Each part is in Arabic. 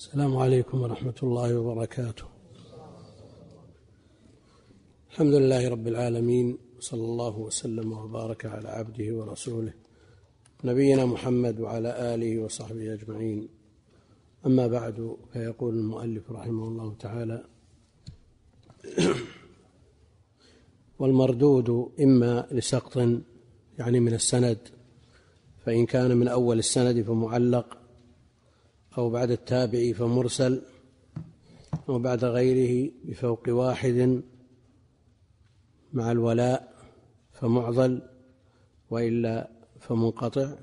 السلام عليكم ورحمة الله وبركاته. الحمد لله رب العالمين صلى الله وسلم وبارك على عبده ورسوله نبينا محمد وعلى آله وصحبه أجمعين. أما بعد فيقول المؤلف رحمه الله تعالى: والمردود إما لسقط يعني من السند فإن كان من أول السند فمعلق أو بعد التابع فمرسل أو بعد غيره بفوق واحد مع الولاء فمعضل وإلا فمنقطع.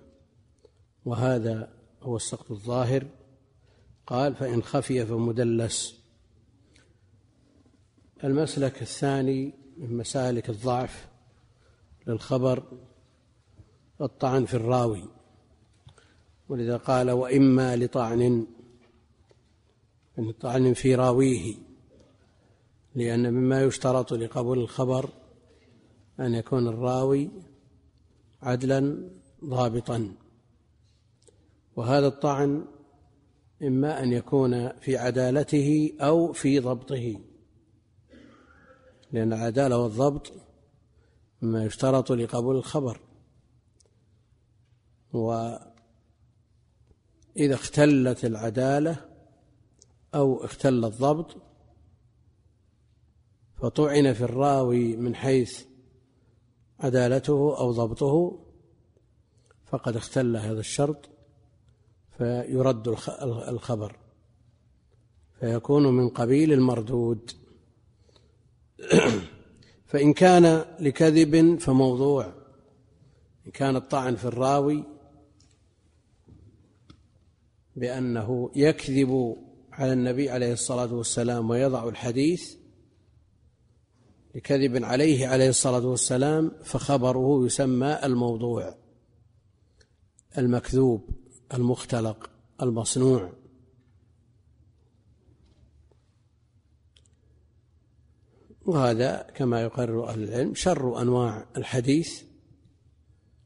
وهذا هو السقط الظاهر. قال فإن خفي فمدلس. المسلك الثاني من مسالك الضعف للخبر الطعن في الراوي. ولذا قال وإما لطعن من طعن في راويه لأن مما يشترط لقبول الخبر أن يكون الراوي عدلا ضابطا. وهذا الطعن إما أن يكون في عدالته أو في ضبطه لأن العدالة والضبط مما يشترط لقبول الخبر. وإذا اختلت العدالة أو اختل الضبط فطعن في الراوي من حيث عدالته أو ضبطه فقد اختل هذا الشرط فيرد الخبر فيكون من قبيل المردود. فإن كان لكذب فموضوع إن كان الطعن في الراوي بأنه يكذب على النبي عليه الصلاة والسلام ويضع الحديث لكذب عليه عليه الصلاة والسلام فخبره يسمى الموضوع المكذوب المختلق المصنوع. وهذا كما يقرر أهل العلم شر أنواع الحديث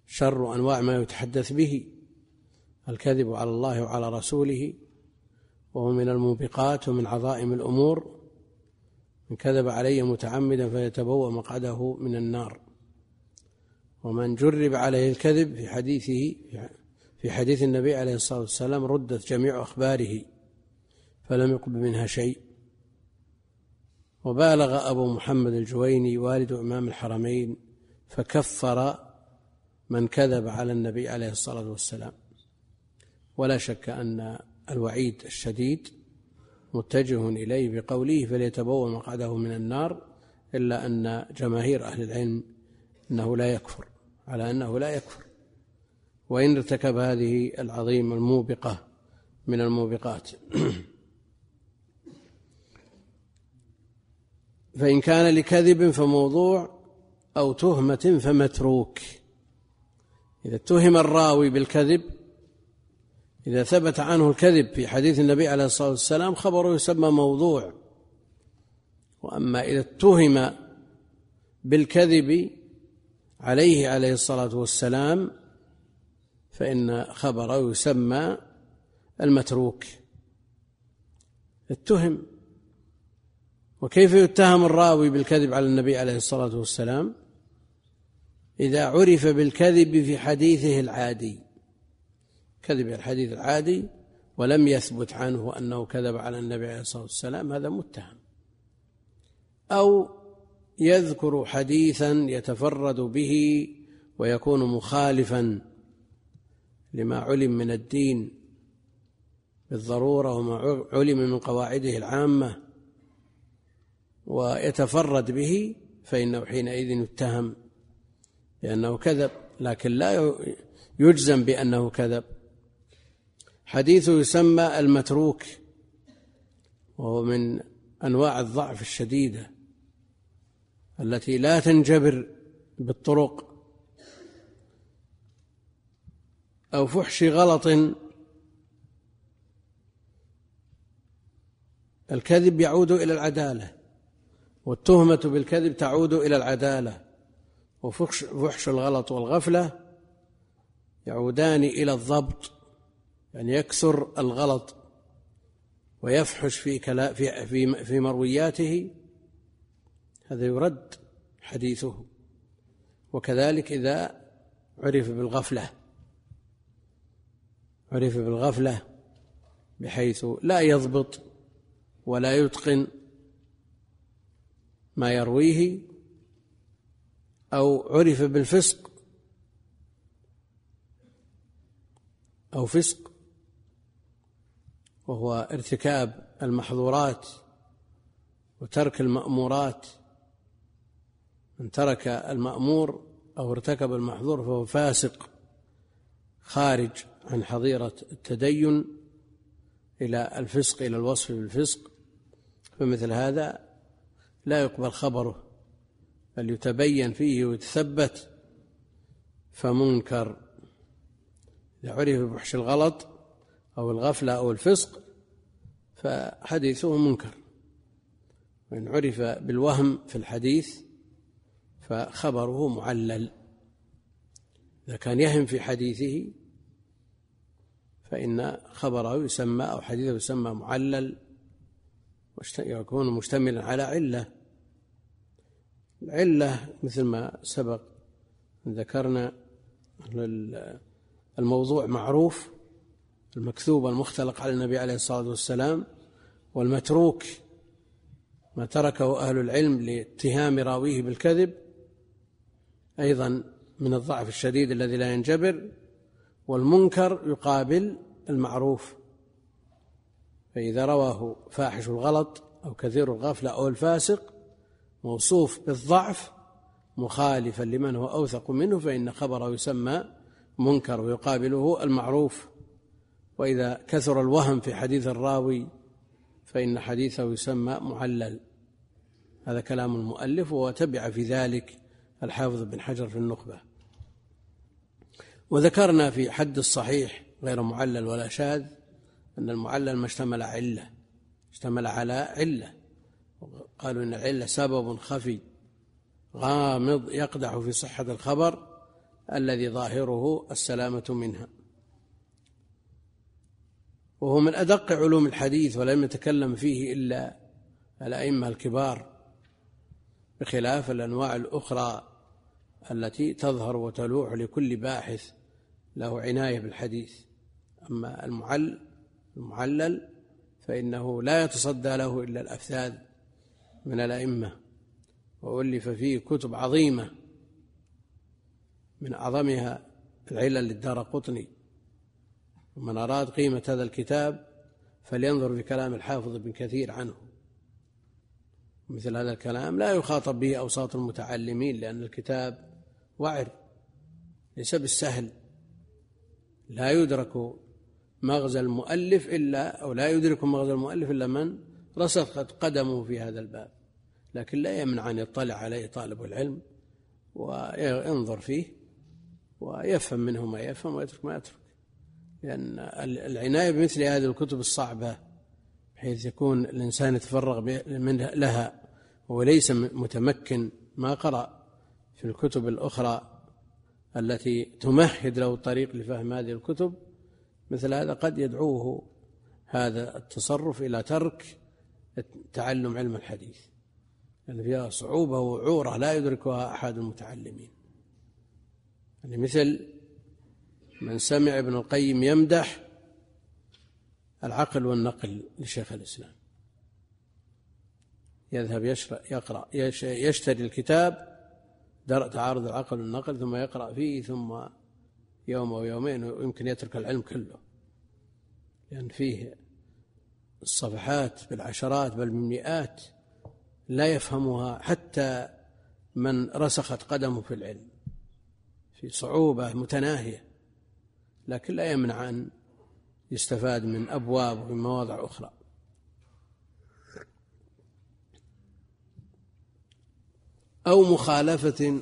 شر أنواع ما يتحدث به. الكذب على الله وعلى رسوله وهو من الموبقات ومن عظائم الأمور من كذب علي متعمدا فيتبوأ مقعده من النار. ومن جرب عليه الكذب في حديثه في حديث النبي عليه الصلاة والسلام ردت جميع أخباره فلم يقبل منها شيء. وبالغ أبو محمد الجويني والد إمام الحرمين فكفر من كذب على النبي عليه الصلاة والسلام. ولا شك أن الوعيد الشديد متجه إليه بقوله فليتبوأ مقعده من النار إلا أن جماهير أهل العلم أنه لا يكفر على أنه لا يكفر. وإن ارتكب هذه العظيمة الموبقة من الموبقات. فإن كان لكذب فموضوع أو تهمة فمتروك. إذا اتهم الراوي بالكذب إذا ثبت عنه الكذب في حديث النبي عليه الصلاة والسلام خبره يسمى موضوع. وأما إذا اتهم بالكذب عليه عليه الصلاة والسلام فإن خبره يسمى المتروك. اتهم. وكيف يتهم الراوي بالكذب على النبي عليه الصلاة والسلام؟ إذا عرف بالكذب في حديثه العادي. كذب الحديث العادي ولم يثبت عنه أنه كذب على النبي عليه الصلاة والسلام هذا متهم. أو يذكر حديثا يتفرد به ويكون مخالفا لما علم من الدين بالضرورة وما علم من قواعده العامة ويتفرد به فإنه حينئذ يتهم بأنه كذب لكن لا يجزم بأنه كذب. حديثه يسمى المتروك وهو من أنواع الضعف الشديدة التي لا تنجبر بالطرق أو فحش غلط. الكذب يعود إلى العدالة والتهمة بالكذب تعود إلى العدالة وفحش فحش الغلط والغفلة يعودان إلى الضبط. يعني يكثر الغلط ويفحش في في في مروياته هذا يرد حديثه. وكذلك إذا عرف بالغفلة عرف بالغفلة بحيث لا يضبط ولا يتقن ما يرويه أو عرف بالفسق أو فسق وهو ارتكاب المحظورات وترك المأمورات. من ترك المأمور أو ارتكب المحظور فهو فاسق خارج عن حظيرة التدين إلى الفسق إلى الوصف بالفسق. فمثل هذا لا يقبل خبره بل يتبين فيه ويتثبت. فمنكر إذا عرف بفحش الغلط أو الغفلة أو الفسق فحديثه منكر. وإن عرف بالوهم في الحديث فخبره معلل. إذا كان يهم في حديثه فإن خبره يسمى أو حديثه يسمى معلل يكون مشتملا على علة. العلة مثل ما سبق ذكرنا الموضوع معروف. المكذوب المختلق على النبي عليه الصلاة والسلام والمتروك ما تركه أهل العلم لاتهام راويه بالكذب أيضا من الضعف الشديد الذي لا ينجبر والمنكر يقابل المعروف. فإذا رواه فاحش الغلط أو كثير الغفلة أو الفاسق موصوف بالضعف مخالفا لمن هو أوثق منه فإن خبره يسمى منكر ويقابله المعروف. وإذا كثر الوهم في حديث الراوي فإن حديثه يسمى معلل. هذا كلام المؤلف وتبع في ذلك الحافظ بن حجر في النخبة. وذكرنا في حد الصحيح غير معلل ولا شاذ أن المعلل ما اشتمل علة اشتمل على علة. قالوا إن العلة سبب خفي غامض يقدح في صحة الخبر الذي ظاهره السلامة منها. وهو من أدق علوم الحديث ولم يتكلم فيه إلا الأئمة الكبار بخلاف الأنواع الأخرى التي تظهر وتلوح لكل باحث له عناية بالحديث. أما المعل المعلل فإنه لا يتصدى له إلا الأفذاذ من الأئمة وألف فيه كتب عظيمة من أعظمها العلل للدار قطني. ومن أراد قيمة هذا الكتاب فلينظر في كلام الحافظ ابن كثير عنه. مثل هذا الكلام لا يخاطب به أوساط المتعلمين لأن الكتاب وعر ليس بالسهل. لا يدرك مغزى المؤلف إلا أو لا يدرك مغزى المؤلف إلا من رسخت قدمه في هذا الباب. لكن لا يمنع أن يطلع عليه طالب العلم وينظر فيه ويفهم منه ما يفهم ويترك ما يترك. لأن العناية بمثل هذه الكتب الصعبة بحيث يكون الإنسان يتفرغ من لها وليس متمكن. ما قرأ في الكتب الأخرى التي تمهد له الطريق لفهم هذه الكتب مثل هذا قد يدعوه هذا التصرف إلى ترك تعلم علم الحديث. لأن فيها صعوبة وعورة لا يدركها أحد المتعلمين. يعني مثل من سمع ابن القيم يمدح العقل والنقل لشيخ الإسلام. يذهب يقرأ يشتري الكتاب درء تعارض العقل والنقل ثم يقرأ فيه ثم يوم أو يومين ويمكن يترك العلم كله. لأن فيه الصفحات بالعشرات بل بالمئات لا يفهمها حتى من رسخت قدمه في العلم في صعوبة متناهية. لكن لا يمنع أن يستفاد من أبواب ومن مواضع أخرى. أو مخالفة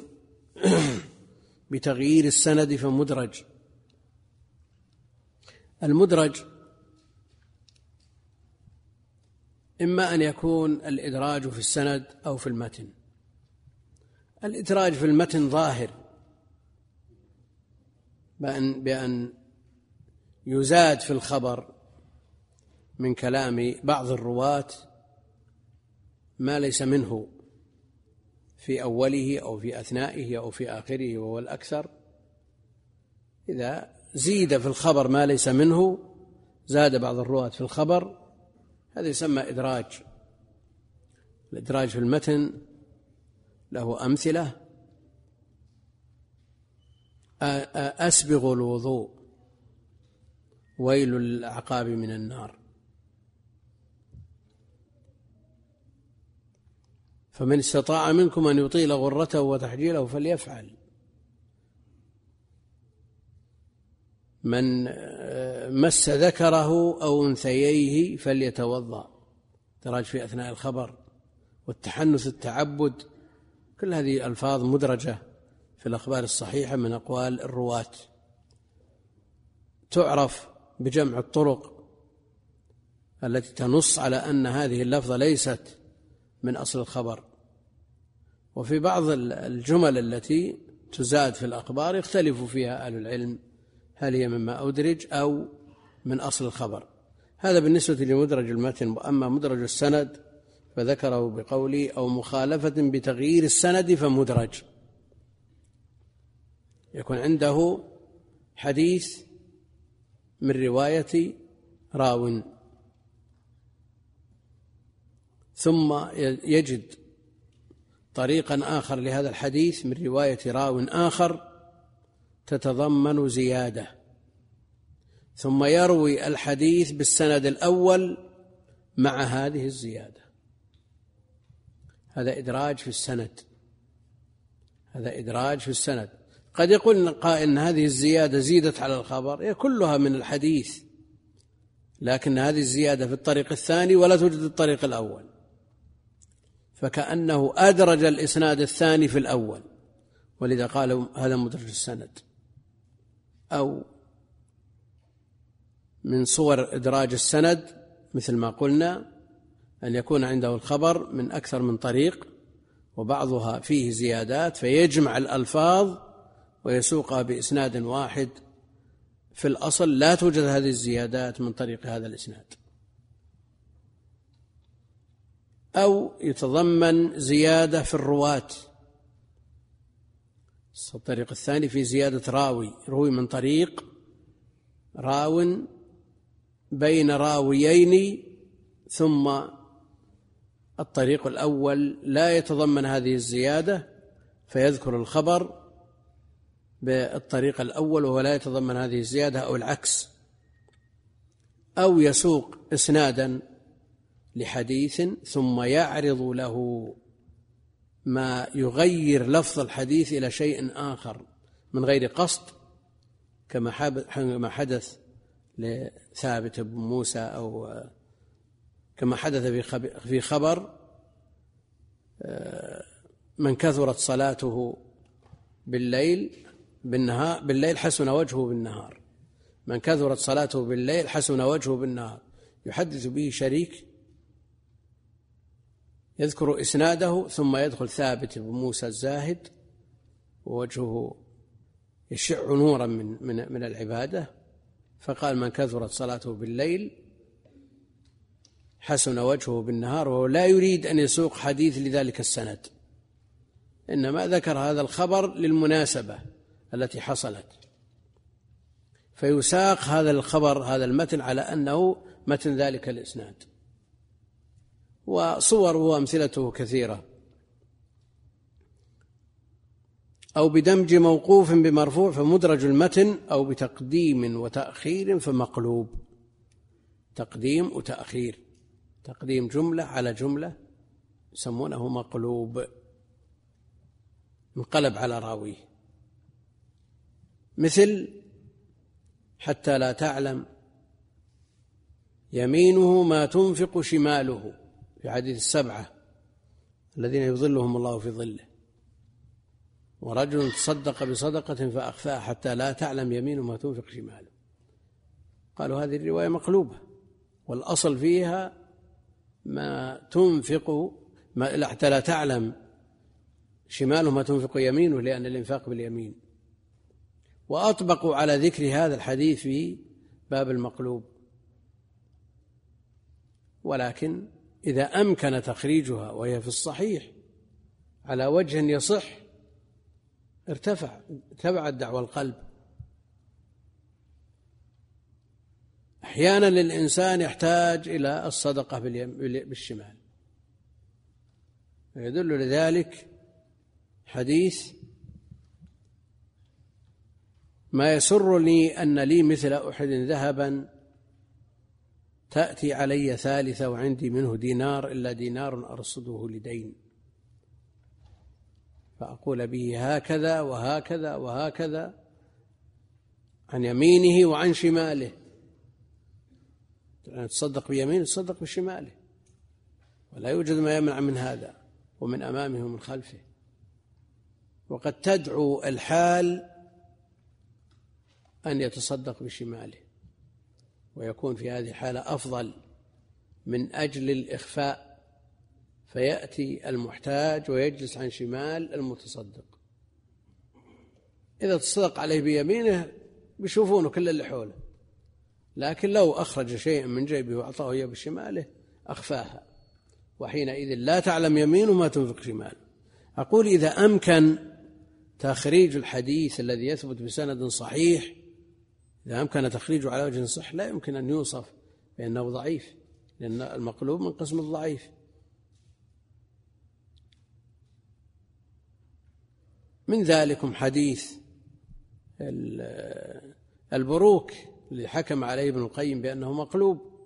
بتغيير السند فمدرج. المدرج إما أن يكون الإدراج في السند أو في المتن. الإدراج في المتن ظاهر بأن بأن يزاد في الخبر من كلام بعض الرواة ما ليس منه في أوله أو في أثنائه أو في آخره وهو الأكثر. إذا زيد في الخبر ما ليس منه زاد بعض الرواة في الخبر هذا يسمى إدراج. الإدراج في المتن له أمثلة. أسبغ الوضوء. ويل للأعقاب من النار. فمن استطاع منكم أن يطيل غرته وتحجيله فليفعل. من مس ذكره أو أنثييه فليتوضأ. دراج في أثناء الخبر والتحنث التعبد كل هذه ألفاظ مدرجة في الأخبار الصحيحة من أقوال الرواة. تعرف بجمع الطرق التي تنص على أن هذه اللفظة ليست من أصل الخبر. وفي بعض الجمل التي تزاد في الأخبار يختلف فيها أهل العلم هل هي مما أدرج أو من أصل الخبر. هذا بالنسبة لمدرج المتن وأما مدرج السند فذكره بقولي أو مخالفة بتغيير السند فمدرج. يكون عنده حديث من رواية راو. ثم يجد طريقا آخر لهذا الحديث من رواية راو آخر تتضمن زيادة. ثم يروي الحديث بالسند الأول مع هذه الزيادة. هذا إدراج في السند. هذا إدراج في السند. قد يقول قائل أن هذه الزيادة زيدت على الخبر هي كلها من الحديث لكن هذه الزيادة في الطريق الثاني ولا توجد في الطريق الأول. فكأنه أدرج الإسناد الثاني في الأول ولذا قالوا هذا مدرج السند. أو من صور إدراج السند مثل ما قلنا أن يكون عنده الخبر من أكثر من طريق وبعضها فيه زيادات فيجمع الألفاظ ويسوقها بإسناد واحد. في الأصل لا توجد هذه الزيادات من طريق هذا الإسناد. أو يتضمن زيادة في الرواة. الطريق الثاني في زيادة راوي روي من طريق راو بين راويين ثم الطريق الأول لا يتضمن هذه الزيادة فيذكر الخبر بالطريق الأول وهو لا يتضمن هذه الزيادة أو العكس أو يسوق إسنادا لحديث ثم يعرض له ما يغير لفظ الحديث إلى شيء آخر من غير قصد كما حدث لثابت بن موسى أو كما حدث في خبر من كثرت صلاته بالليل بالنهار بالليل حسن وجهه بالنهار. من كثرت صلاته بالليل حسن وجهه بالنهار. يحدث به شريك يذكر إسناده ثم يدخل ثابت بن موسى الزاهد ووجهه يشع نورا من من من العبادة. فقال من كثرت صلاته بالليل حسن وجهه بالنهار وهو لا يريد أن يسوق حديث لذلك السند. إنما ذكر هذا الخبر للمناسبة. التي حصلت. فيساق هذا الخبر هذا المتن على أنه متن ذلك الإسناد. وصوره وأمثلته كثيرة. أو بدمج موقوف بمرفوع فمدرج المتن أو بتقديم وتأخير فمقلوب. تقديم وتأخير. تقديم جملة على جملة يسمونه مقلوب. انقلب على راويه. مثل حتى لا تعلم يمينه ما تنفق شماله في حديث السبعة الذين يظلهم الله في ظله. ورجل تصدق بصدقة فأخفاها حتى لا تعلم يمينه ما تنفق شماله. قالوا هذه الرواية مقلوبة والأصل فيها ما تنفق ما حتى لا تعلم شماله ما تنفق يمينه لأن الإنفاق باليمين. وأطبقوا على ذكر هذا الحديث في باب المقلوب. ولكن إذا أمكن تخريجها وهي في الصحيح على وجه يصح ارتفع ارتفعت دعوى القلب. أحيانا الإنسان يحتاج إلى الصدقة بالشمال. يدل لذلك حديث ما يسرني أن لي مثل أحد ذهبا تأتي علي ثالثة وعندي منه دينار إلا دينار أرصده لدين. فأقول به هكذا وهكذا وهكذا عن يمينه وعن شماله. تصدق بيمينه تصدق بشماله. ولا يوجد ما يمنع من هذا ومن أمامه ومن خلفه. وقد تدعو الحال أن يتصدق بشماله ويكون في هذه الحالة أفضل من أجل الإخفاء فيأتي المحتاج ويجلس عن شمال المتصدق. إذا تصدق عليه بيمينه بيشوفونه كل اللي حوله لكن لو أخرج شيئا من جيبه وأعطاه إياه بشماله أخفاها وحينئذ لا تعلم يمينه ما تنفق شماله. أقول إذا أمكن تخريج الحديث الذي يثبت بسند صحيح إذا أمكن تخريجه على وجه صح لا يمكن أن يوصف بأنه ضعيف لأن المقلوب من قسم الضعيف. من ذلكم حديث البروك اللي حكم عليه ابن القيم بأنه مقلوب.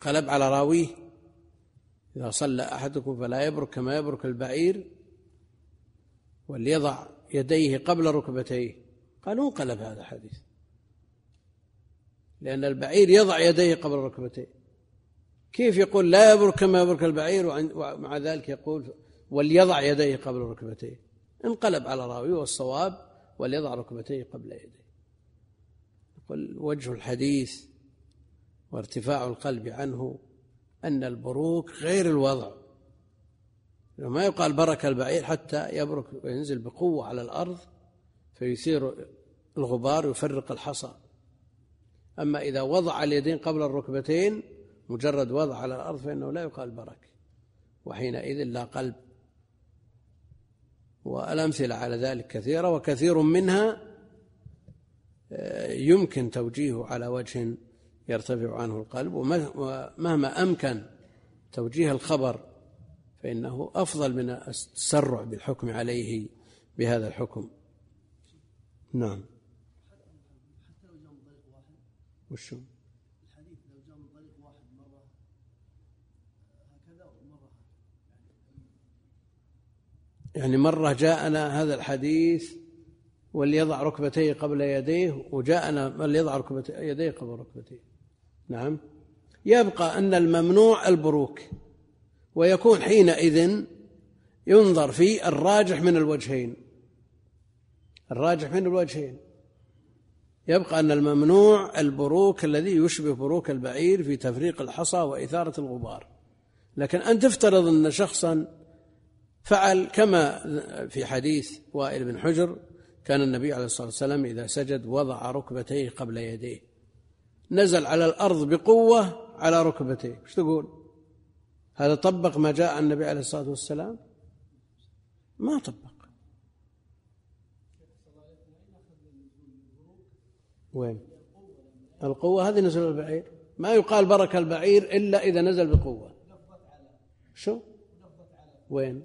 قلب على راويه إذا صلى أحدكم فلا يبرك كما يبرك البعير وليضع يديه قبل ركبتيه. قالوا انقلب هذا الحديث لأن البعير يضع يديه قبل ركبتيه. كيف يقول لا يبرك كما يبرك البعير ومع ذلك يقول وليضع يديه قبل ركبتيه. انقلب على راويه والصواب وليضع ركبتيه قبل يديه. يقول وجه الحديث وارتفاع القلب عنه أن البروك غير الوضع. ما يقال برك البعير حتى يبرك وينزل بقوة على الأرض فيثير الغبار ويفرق الحصى. أما إذا وضع اليدين قبل الركبتين مجرد وضع على الأرض فإنه لا يقال برك. وحينئذ لا قلب. والأمثلة على ذلك كثيرة وكثير منها آه، يمكن توجيهه على وجه يرتفع عنه القلب. ومهما أمكن توجيه الخبر فإنه أفضل من التسرع بالحكم عليه بهذا الحكم. نعم. وشو؟ الحديث لو جاء من طريق واحد مرة هكذا ومرة يعني مرة جاءنا هذا الحديث وليضع ركبتيه قبل يديه وجاءنا من يضع ركبتيه يديه قبل ركبتيه. نعم. يبقى أن الممنوع البروك ويكون حينئذ ينظر في الراجح من الوجهين. الراجح من الوجهين. يبقى أن الممنوع البروك الذي يشبه بروك البعير في تفريق الحصى وإثارة الغبار. لكن أن تفترض أن شخصا فعل كما في حديث وائل بن حجر كان النبي عليه الصلاة والسلام إذا سجد وضع ركبتيه قبل يديه. نزل على الأرض بقوة على ركبتيه. إيش تقول؟ هذا طبق ما جاء عن النبي عليه الصلاة والسلام؟ ما طبق. وين؟ القوة هذه نزل البعير. ما يقال برك البعير إلا إذا نزل بقوة. شو؟ وين؟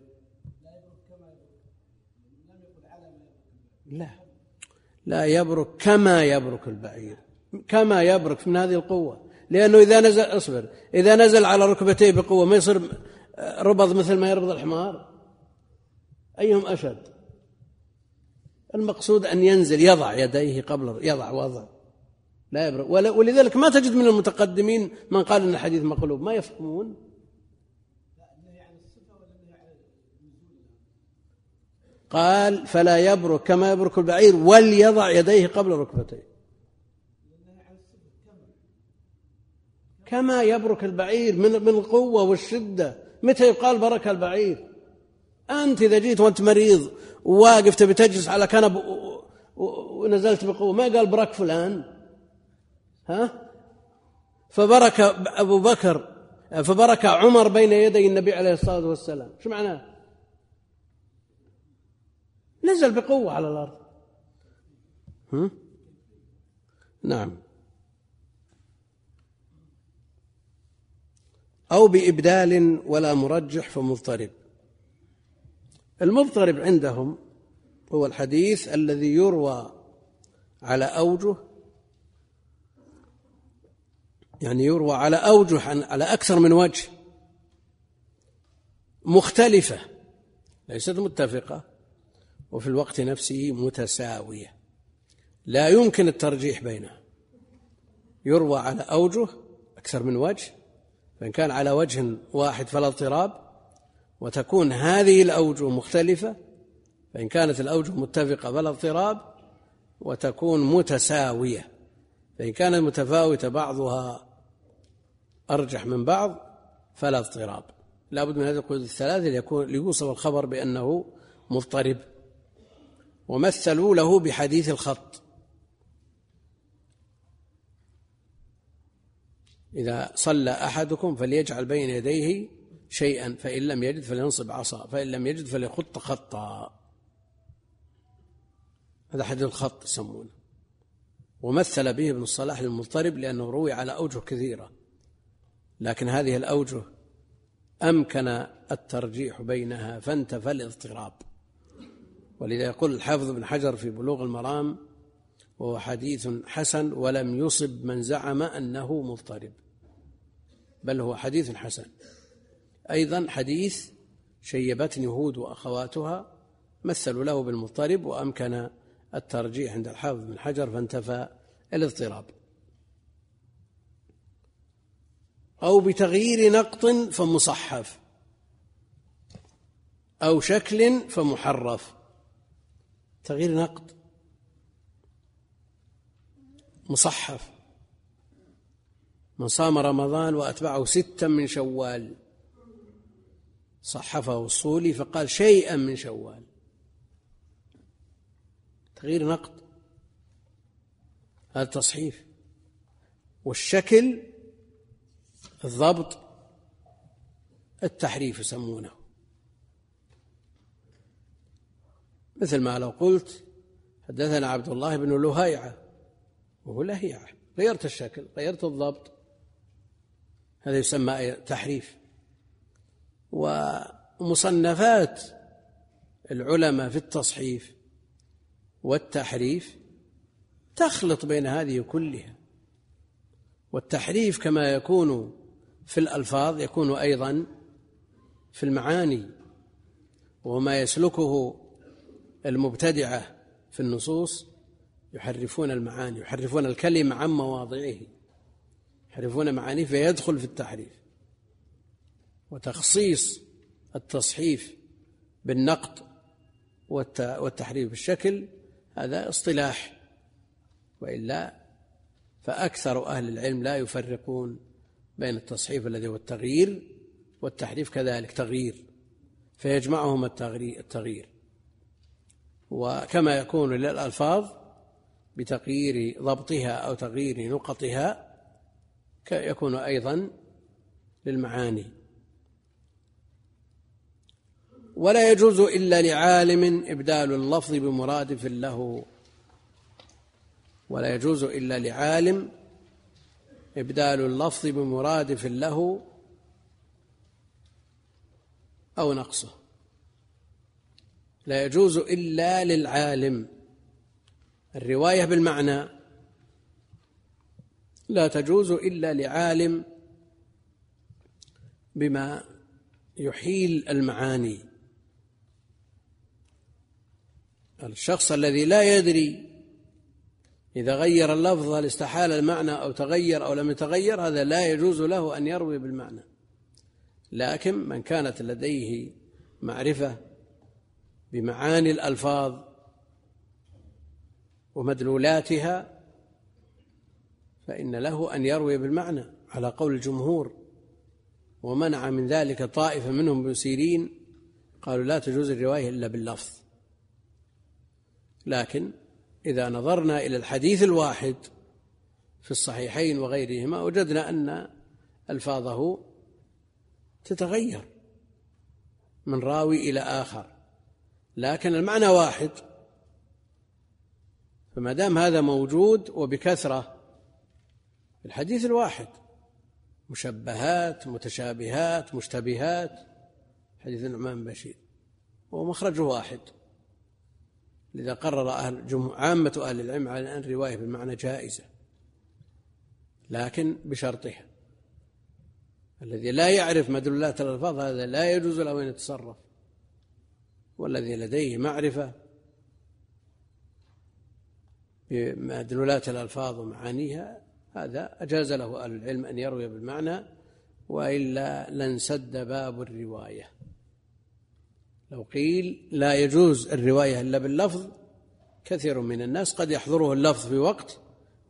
لا. لا يبرك كما يبرك البعير. كما يبرك من هذه القوة. لأنه إذا نزل اصبر. إذا نزل على ركبتيه بقوة ما يصير ربض مثل ما يربض الحمار. أيهم أشد؟ المقصود أن ينزل يضع يديه قبل يضع وضع. لا يبرأ. ولذلك ما تجد من المتقدمين من قال أن الحديث مقلوب. ما يفهمون؟ قال فلا يبرك كما يبرك البعير وليضع يديه قبل ركبتيه. كما يبرك البعير من من القوة والشدة. متى يقال برك البعير؟ أنت إذا جيت وأنت مريض وواقف تبي تجلس على كنب ونزلت بقوة ما قال برك فلان؟ ها؟ فبرك أبو بكر فبرك عمر بين يدي النبي عليه الصلاة والسلام. شو معناه؟ نزل بقوة على الأرض. هم؟ نعم. أو بإبدال ولا مرجح فمضطرب. المضطرب عندهم هو الحديث الذي يروى على أوجه يعني يروى على أوجه على أكثر من وجه مختلفة ليست متفقة وفي الوقت نفسه متساوية. لا يمكن الترجيح بينها. يروى على أوجه أكثر من وجه فإن كان على وجه واحد فلا اضطراب. وتكون هذه الأوجه مختلفة فإن كانت الأوجه متفقة فلا اضطراب وتكون متساوية. فإن كانت متفاوتة بعضها أرجح من بعض فلا اضطراب. لا بد من هذه القيود الثلاثة ليكون ليوصف الخبر بأنه مضطرب. ومثلوا له بحديث الخط. إذا صلى أحدكم فليجعل بين يديه شيئا فإن لم يجد فلينصب عصا فإن لم يجد فليخط خطا. هذا حديث الخط يسمونه. ومثل به ابن الصلاح للمضطرب لأنه روي على أوجه كثيرة. لكن هذه الأوجه أمكن الترجيح بينها فانتفى الاضطراب ولذا يقول الحافظ بن حجر في بلوغ المرام وهو حديث حسن ولم يصب من زعم أنه مضطرب بل هو حديث حسن. أيضا حديث شيبتني هود وأخواتها مثلوا له بالمضطرب وأمكن الترجيح عند الحافظ بن حجر فانتفى الاضطراب. أو بتغيير نقط فمصحف أو شكل فمحرف. تغيير نقط مصحف. من صام رمضان وأتبعه ستا من شوال. صحفه الصولي فقال شيئا من شوال. تغيير نقد. هذا تصحيف. والشكل الضبط التحريف يسمونه. مثل ما لو قلت حدثنا عبد الله بن لهيعة وهو لهيعة. غيرت الشكل غيرت الضبط. هذا يسمى تحريف. ومصنفات العلماء في التصحيف والتحريف تخلط بين هذه كلها. والتحريف كما يكون في الألفاظ يكون أيضا في المعاني وما يسلكه المبتدعة في النصوص يحرفون المعاني يحرفون الكلمة عن مواضعه يحرفون معانيه فيدخل في التحريف. وتخصيص التصحيف بالنقد والتحريف بالشكل هذا اصطلاح. وإلا فأكثر أهل العلم لا يفرقون بين التصحيف الذي هو التغيير والتحريف كذلك تغيير. فيجمعهما التغيير. وكما يكون للألفاظ بتغيير ضبطها أو تغيير نقطها يكون أيضا للمعاني. ولا يجوز إلا لعالم إبدال اللفظ بمرادف له. ولا يجوز إلا لعالم إبدال اللفظ بمرادف له أو نقصه. لا يجوز إلا للعالم. الرواية بالمعنى لا تجوز إلا لعالم بما يحيل المعاني. الشخص الذي لا يدري إذا غير اللفظ هل استحال المعنى أو تغير أو لم يتغير هذا لا يجوز له أن يروي بالمعنى. لكن من كانت لديه معرفة بمعاني الألفاظ ومدلولاتها فإن له أن يروي بالمعنى على قول الجمهور. ومنع من ذلك طائفة منهم ابن سيرين قالوا لا تجوز الرواية إلا باللفظ. لكن إذا نظرنا إلى الحديث الواحد في الصحيحين وغيرهما وجدنا أن ألفاظه تتغير من راوي إلى آخر. لكن المعنى واحد. فما دام هذا موجود وبكثرة الحديث الواحد مشبهات متشابهات مشتبهات حديث النعمان بن بشير ومخرجه واحد. لذا قرر أهل عامة أهل العلم على أن الرواية بالمعنى جائزة لكن بشرطها. الذي لا يعرف مدلولات الألفاظ هذا لا يجوز له أن يتصرف. والذي لديه معرفة بمدلولات الألفاظ ومعانيها هذا أجاز له أهل العلم أن يروي بالمعنى وإلا لانسد باب الرواية. لو قيل لا يجوز الرواية إلا باللفظ كثير من الناس قد يحضره اللفظ في وقت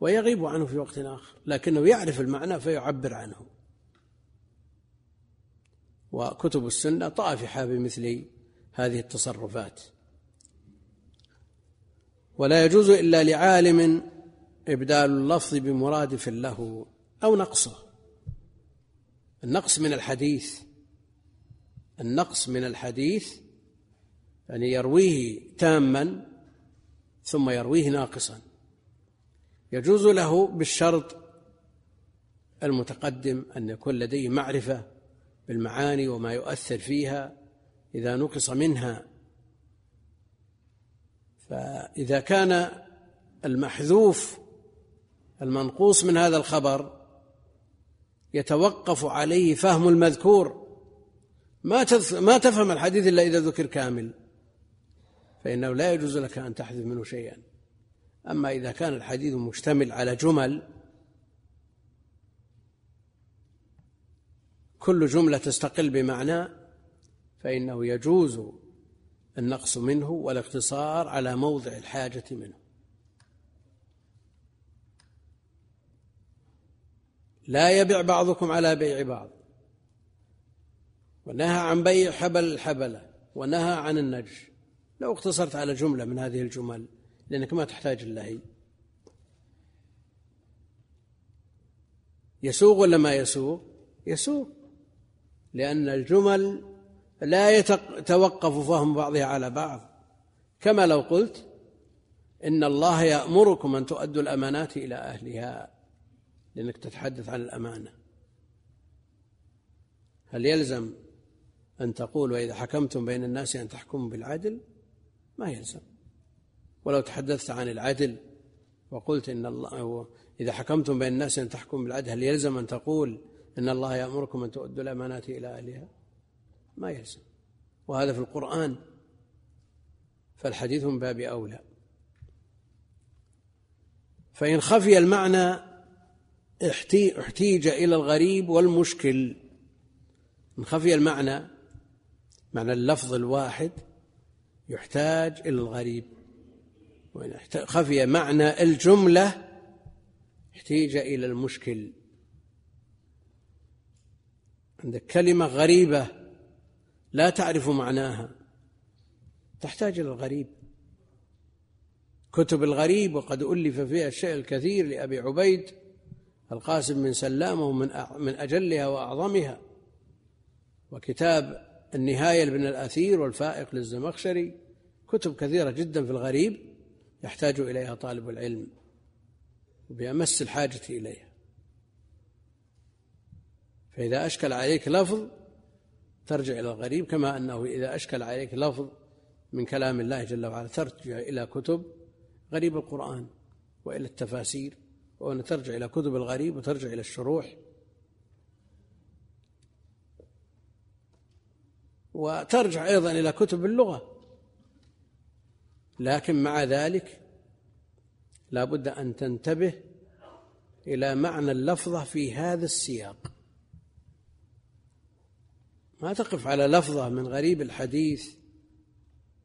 ويغيب عنه في وقت آخر لكنه يعرف المعنى فيعبر عنه. وكتب السنة طافحة بمثل هذه التصرفات. ولا يجوز إلا لعالم إبدال اللفظ بمرادف له أو نقصه. النقص من الحديث النقص من الحديث يعني يرويه تاما ثم يرويه ناقصا. يجوز له بالشرط المتقدم أن يكون لديه معرفة بالمعاني وما يؤثر فيها إذا نقص منها. فإذا كان المحذوف المنقوص من هذا الخبر يتوقف عليه فهم المذكور ما ما تفهم الحديث إلا إذا ذكر كامل. فإنه لا يجوز لك أن تحذف منه شيئا. أما إذا كان الحديث مشتمل على جمل كل جملة تستقل بمعنى فإنه يجوز النقص منه والاقتصار على موضع الحاجة منه. لا يبع بعضكم على بيع بعض. ونهى عن بيع حبل الحبلة ونهى عن النجش. لو اقتصرت على جملة من هذه الجمل لأنك ما تحتاج إلا هي يسوق ولا ما يسوق يسوق لأن الجمل لا يتوقف فهم بعضها على بعض. كما لو قلت إن الله يأمركم أن تؤدوا الأمانات إلى أهلها لأنك تتحدث عن الأمانة. هل يلزم أن تقول وإذا حكمتم بين الناس أن تحكموا بالعدل؟ ما يلزم. ولو تحدثت عن العدل وقلت إن الله إذا حكمتم بين الناس أن تحكموا بالعدل هل يلزم أن تقول إن الله يأمركم أن تؤدوا الأمانات إلى أهلها؟ ما يلزم. وهذا في القرآن فالحديث من باب أولى. فإن خفي المعنى احتيج إلى الغريب والمشكل. من خفي المعنى معنى اللفظ الواحد يحتاج إلى الغريب. وإن خفي معنى الجملة احتيج إلى المشكل. عندك كلمة غريبة لا تعرف معناها تحتاج إلى الغريب. كتب الغريب وقد ألف فيها الشيء الكثير لأبي عبيد القاسم بن سلامة من من أجلها وأعظمها. وكتاب النهاية لابن الأثير والفائق للزمخشري. كتب كثيرة جدا في الغريب يحتاج إليها طالب العلم بأمس الحاجة إليها. فإذا أشكل عليك لفظ ترجع إلى الغريب كما أنه إذا أشكل عليك لفظ من كلام الله جل وعلا ترجع إلى كتب غريب القرآن وإلى التفاسير وأن ترجع إلى كتب الغريب وترجع إلى الشروح. وترجع أيضا إلى كتب اللغة. لكن مع ذلك لا بد أن تنتبه إلى معنى اللفظة في هذا السياق. ما تقف على لفظة من غريب الحديث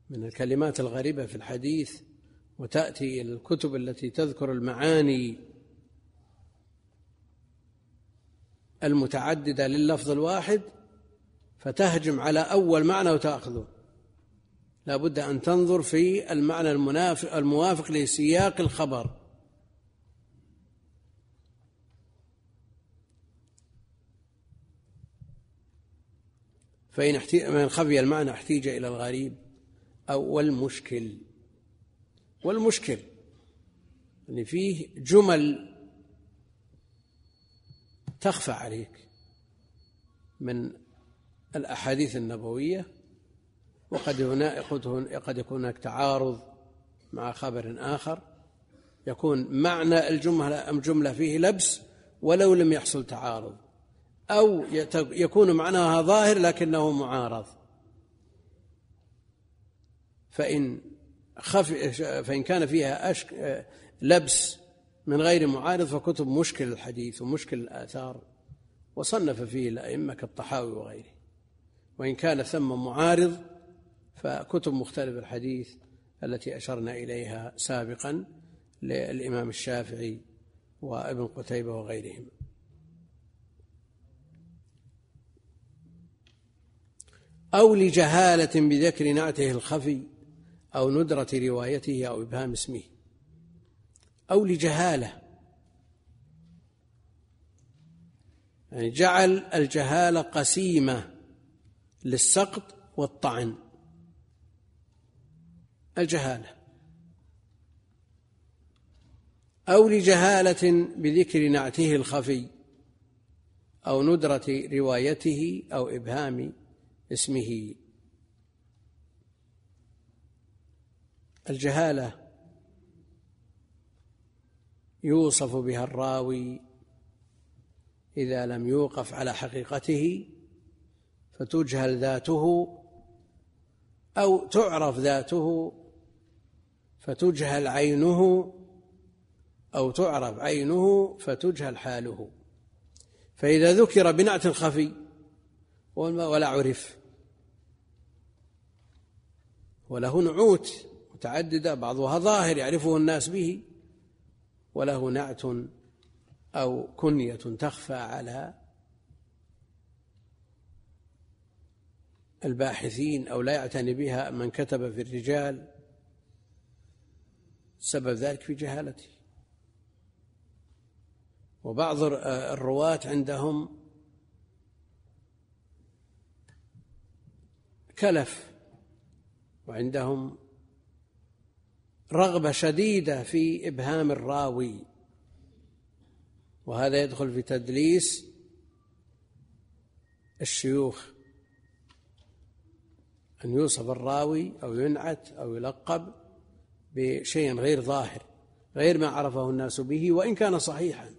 من الكلمات الغريبة في الحديث وتأتي إلى الكتب التي تذكر المعاني المتعددة لللفظ الواحد فتهجم على أول معنى وتأخذه. لا بد أن تنظر في المعنى المنافق الموافق لسياق الخبر. فإن من خفي المعنى احتيج إلى الغريب أو والمشكل. والمشكل يعني فيه جمل تخفى عليك من الأحاديث النبوية وقد هنا قد يكون هناك تعارض مع خبر آخر. يكون معنى الجملة الجملة فيه لبس ولو لم يحصل تعارض. أو يكون معناها ظاهر لكنه معارض. فإن خف فإن كان فيها أشك لبس من غير معارض فكتب مشكل الحديث ومشكل الآثار وصنف فيه الأئمة كالطحاوي وغيره. وإن كان ثم معارض فكتب مختلف الحديث التي أشرنا إليها سابقا للإمام الشافعي وابن قتيبة وغيرهم. أو لجهالة بذكر نعته الخفي أو ندرة روايته أو إبهام اسمه. أو لجهالة. يعني جعل الجهالة قسيمة للسقط والطعن. الجهالة. أو لجهالة بذكر نعته الخفي أو ندرة روايته أو إبهام اسمه. الجهالة يوصف بها الراوي إذا لم يوقف على حقيقته فتجهل ذاته أو تعرف ذاته فتجهل عينه أو تعرف عينه فتجهل حاله. فإذا ذكر بنعت خفي ولا عرف. وله نعوت متعددة بعضها ظاهر يعرفه الناس به. وله نعت أو كنية تخفى على الباحثين أو لا يعتني بها من كتب في الرجال. سبب ذلك في جهالته. وبعض الرواة عندهم كلف وعندهم رغبة شديدة في إبهام الراوي. وهذا يدخل في تدليس الشيوخ. أن يوصف الراوي أو ينعت أو يلقب بشيء غير ظاهر غير ما عرفه الناس به وإن كان صحيحا.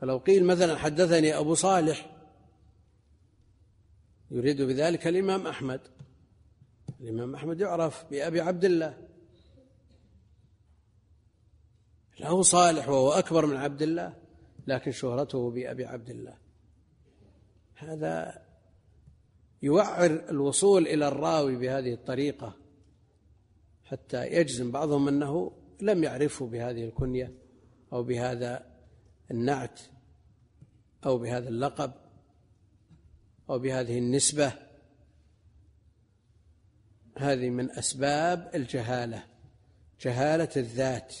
فلو قيل مثلا حدثني أبو صالح يريد بذلك الإمام أحمد. الإمام أحمد يعرف بأبي عبد الله. له صالح وهو أكبر من عبد الله لكن شهرته بأبي عبد الله. هذا يوعر الوصول إلى الراوي بهذه الطريقة. حتى يجزم بعضهم أنه لم يعرفه بهذه الكنية أو بهذا النعت أو بهذا اللقب أو بهذه النسبة. هذه من أسباب الجهالة جهالة الذات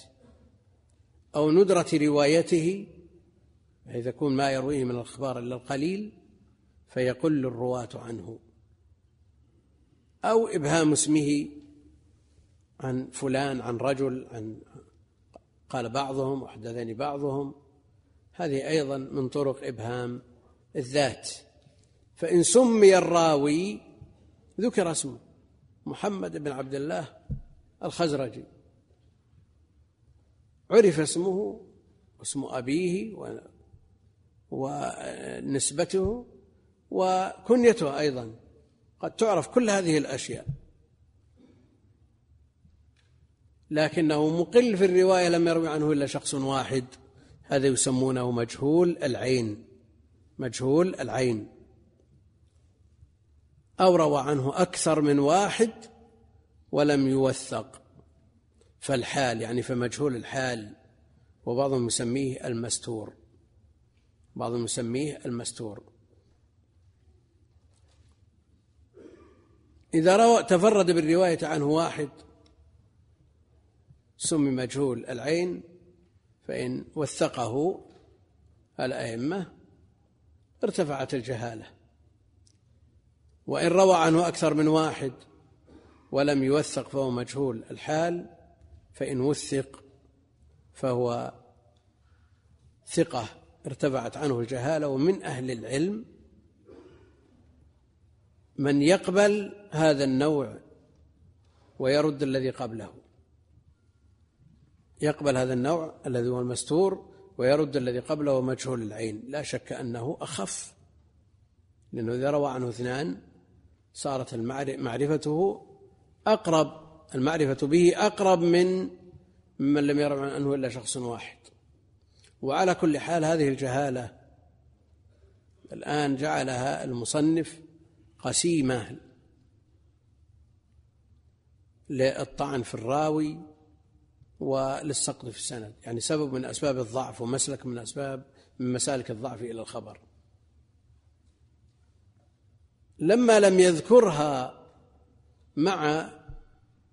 أو ندرة روايته بحيث يكون ما يرويه من الأخبار إلا القليل فيقل الرواة عنه أو إبهام اسمه عن فلان عن رجل عن قال بعضهم وحدثني بعضهم. هذه أيضا من طرق إبهام الذات. فإن سمي الراوي ذكر اسمه محمد بن عبد الله الخزرجي. عرف اسمه واسم أبيه ونسبته وكنيته أيضا. قد تعرف كل هذه الأشياء. لكنه مقل في الرواية لم يروي عنه إلا شخص واحد. هذا يسمونه مجهول العين. مجهول العين. أو روى عنه أكثر من واحد ولم يوثق. فالحال يعني فمجهول الحال وبعضهم يسميه المستور. بعضهم يسميه المستور. إذا روى تفرد بالرواية عنه واحد سمي مجهول العين فإن وثقه الأئمة ارتفعت الجهالة. وإن روى عنه أكثر من واحد ولم يوثق فهو مجهول الحال فإن وثق فهو ثقة ارتفعت عنه الجهالة. ومن أهل العلم من يقبل هذا النوع ويرد الذي قبله. يقبل هذا النوع الذي هو المستور ويرد الذي قبله مجهول العين. لا شك أنه أخف لأنه إذا روى عنه اثنان صارت معرفته أقرب المعرفة به أقرب من ممن لم يرى عنه إلا شخص واحد. وعلى كل حال هذه الجهالة الآن جعلها المصنف قسيمة للطعن في الراوي وللسقط في السند. يعني سبب من أسباب الضعف ومسلك من أسباب من مسالك الضعف إلى الخبر. لما لم يذكرها مع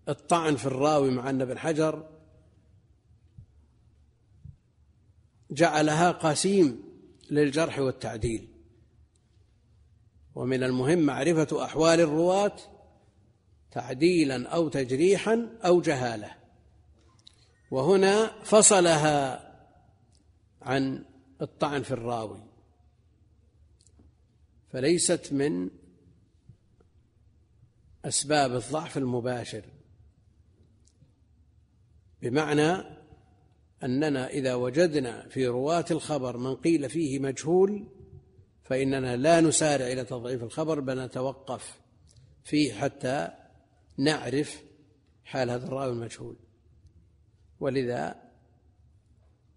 الطعن في الراوي مع أن ابن حجر جعلها قسيم للجرح والتعديل. ومن المهم معرفة أحوال الرواة تعديلا أو تجريحا أو جهالة. وهنا فصلها عن الطعن في الراوي. فليست من أسباب الضعف المباشر بمعنى أننا إذا وجدنا في رواة الخبر من قيل فيه مجهول فإننا لا نسارع إلى تضعيف الخبر بل نتوقف فيه حتى نعرف حال هذا الراوي المجهول. ولذا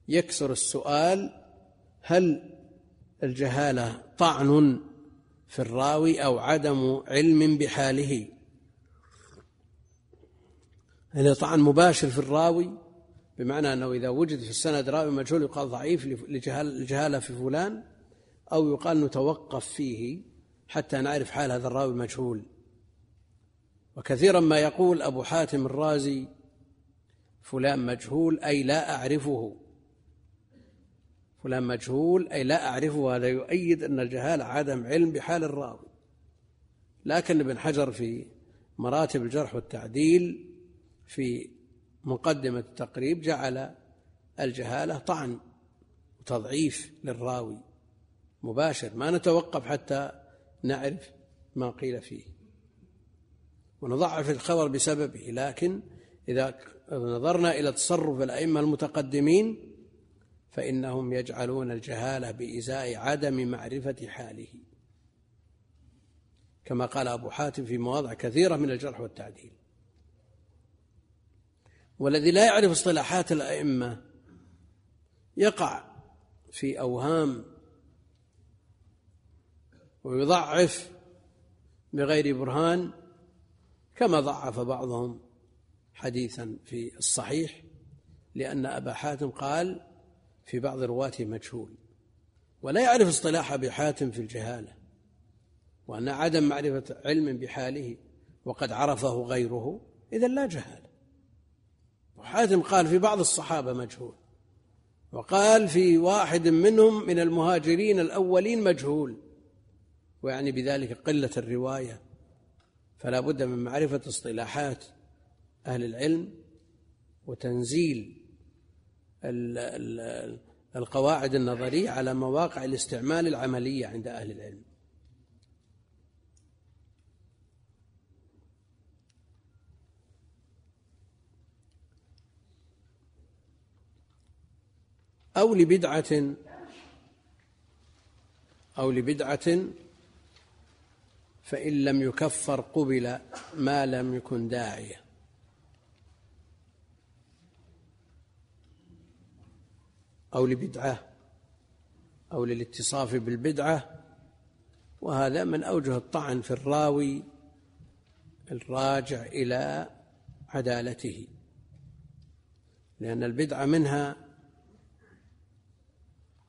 يكثر السؤال هل الجهالة طعن في الراوي أو عدم علم بحاله؟ هل طعن مباشر في الراوي بمعنى أنه إذا وجد في السند راوي مجهول يقال ضعيف لجهالة في فلان أو يقال نتوقف فيه حتى نعرف حال هذا الراوي المجهول وكثيرا ما يقول أبو حاتم الرازي فلان مجهول أي لا أعرفه. فلان مجهول أي لا أعرفه. هذا يؤيد أن الجهالة عدم علم بحال الراوي. لكن ابن حجر في مراتب الجرح والتعديل في مقدمة التقريب جعل الجهالة طعن وتضعيف للراوي مباشر. ما نتوقف حتى نعرف ما قيل فيه. ونضعف الخبر بسببه. لكن إذا نظرنا إلى تصرف الأئمة المتقدمين فإنهم يجعلون الجهالة بإزاء عدم معرفة حاله. كما قال أبو حاتم في مواضع كثيرة من الجرح والتعديل. والذي لا يعرف اصطلاحات الأئمة يقع في أوهام ويضعف بغير برهان كما ضعف بعضهم. حديثا في الصحيح لأن أبا حاتم قال في بعض رواته مجهول ولا يعرف اصطلاح أبي حاتم في الجهالة وأن عدم معرفة علم بحاله وقد عرفه غيره إذا لا جهالة. وحاتم قال في بعض الصحابة مجهول وقال في واحد منهم من المهاجرين الأولين مجهول ويعني بذلك قلة الرواية فلا بد من معرفة اصطلاحات أهل العلم وتنزيل القواعد النظرية على مواقع الاستعمال العملية عند أهل العلم. أو لبدعة أو لبدعة فإن لم يكفر قبل ما لم يكن داعية. أو لبدعة أو للاتصاف بالبدعة وهذا من أوجه الطعن في الراوي الراجع إلى عدالته. لأن البدعة منها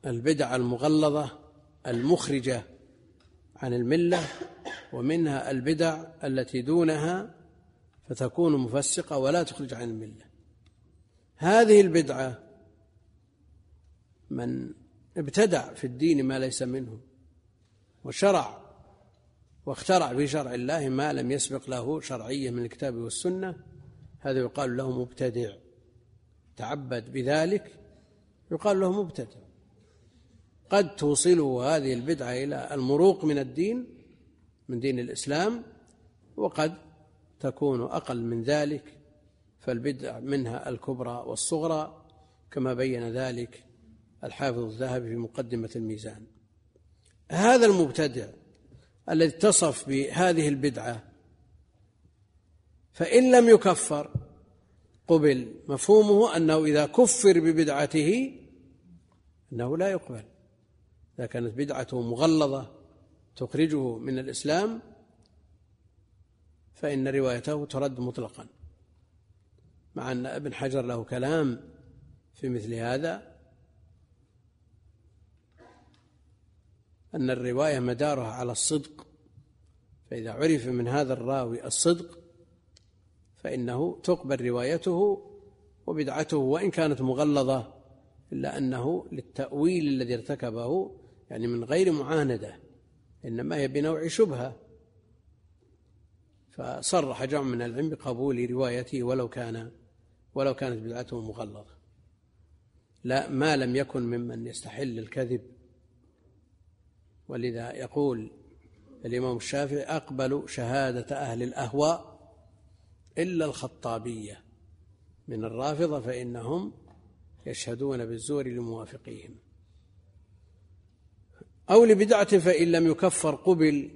البدعة المغلظة المخرجة عن الملة ومنها البدع التي دونها فتكون مفسقة ولا تخرج عن الملة. هذه البدعة من ابتدع في الدين ما ليس منه وشرع واخترع في شرع الله ما لم يسبق له شرعية من الكتاب والسنة هذا يقال له مبتدع. تعبد بذلك يقال له مبتدع. قد توصله هذه البدعة إلى المروق من الدين من دين الإسلام وقد تكون أقل من ذلك فالبدع منها الكبرى والصغرى كما بين ذلك الحافظ الذهبي في مقدمة الميزان. هذا المبتدع الذي اتصف بهذه البدعة فإن لم يكفر قبل مفهومه أنه إذا كفر ببدعته أنه لا يقبل. إذا كانت بدعته مغلظة تخرجه من الإسلام فإن روايته ترد مطلقا. مع أن ابن حجر له كلام في مثل هذا أن الرواية مدارها على الصدق فإذا عرف من هذا الراوي الصدق فإنه تقبل روايته وبدعته وإن كانت مغلظة إلا أنه للتأويل الذي ارتكبه يعني من غير معاندة إنما هي بنوع شبهة. فصرح جمع من العلم بقبول روايته ولو كان ولو كانت بدعته مغلظة. لا ما لم يكن ممن يستحل الكذب ولذا يقول الإمام الشافعي أقبل شهادة أهل الأهواء إلا الخطابية من الرافضة فإنهم يشهدون بالزور لموافقيهم. أو لبدعة فإن لم يكفر قبل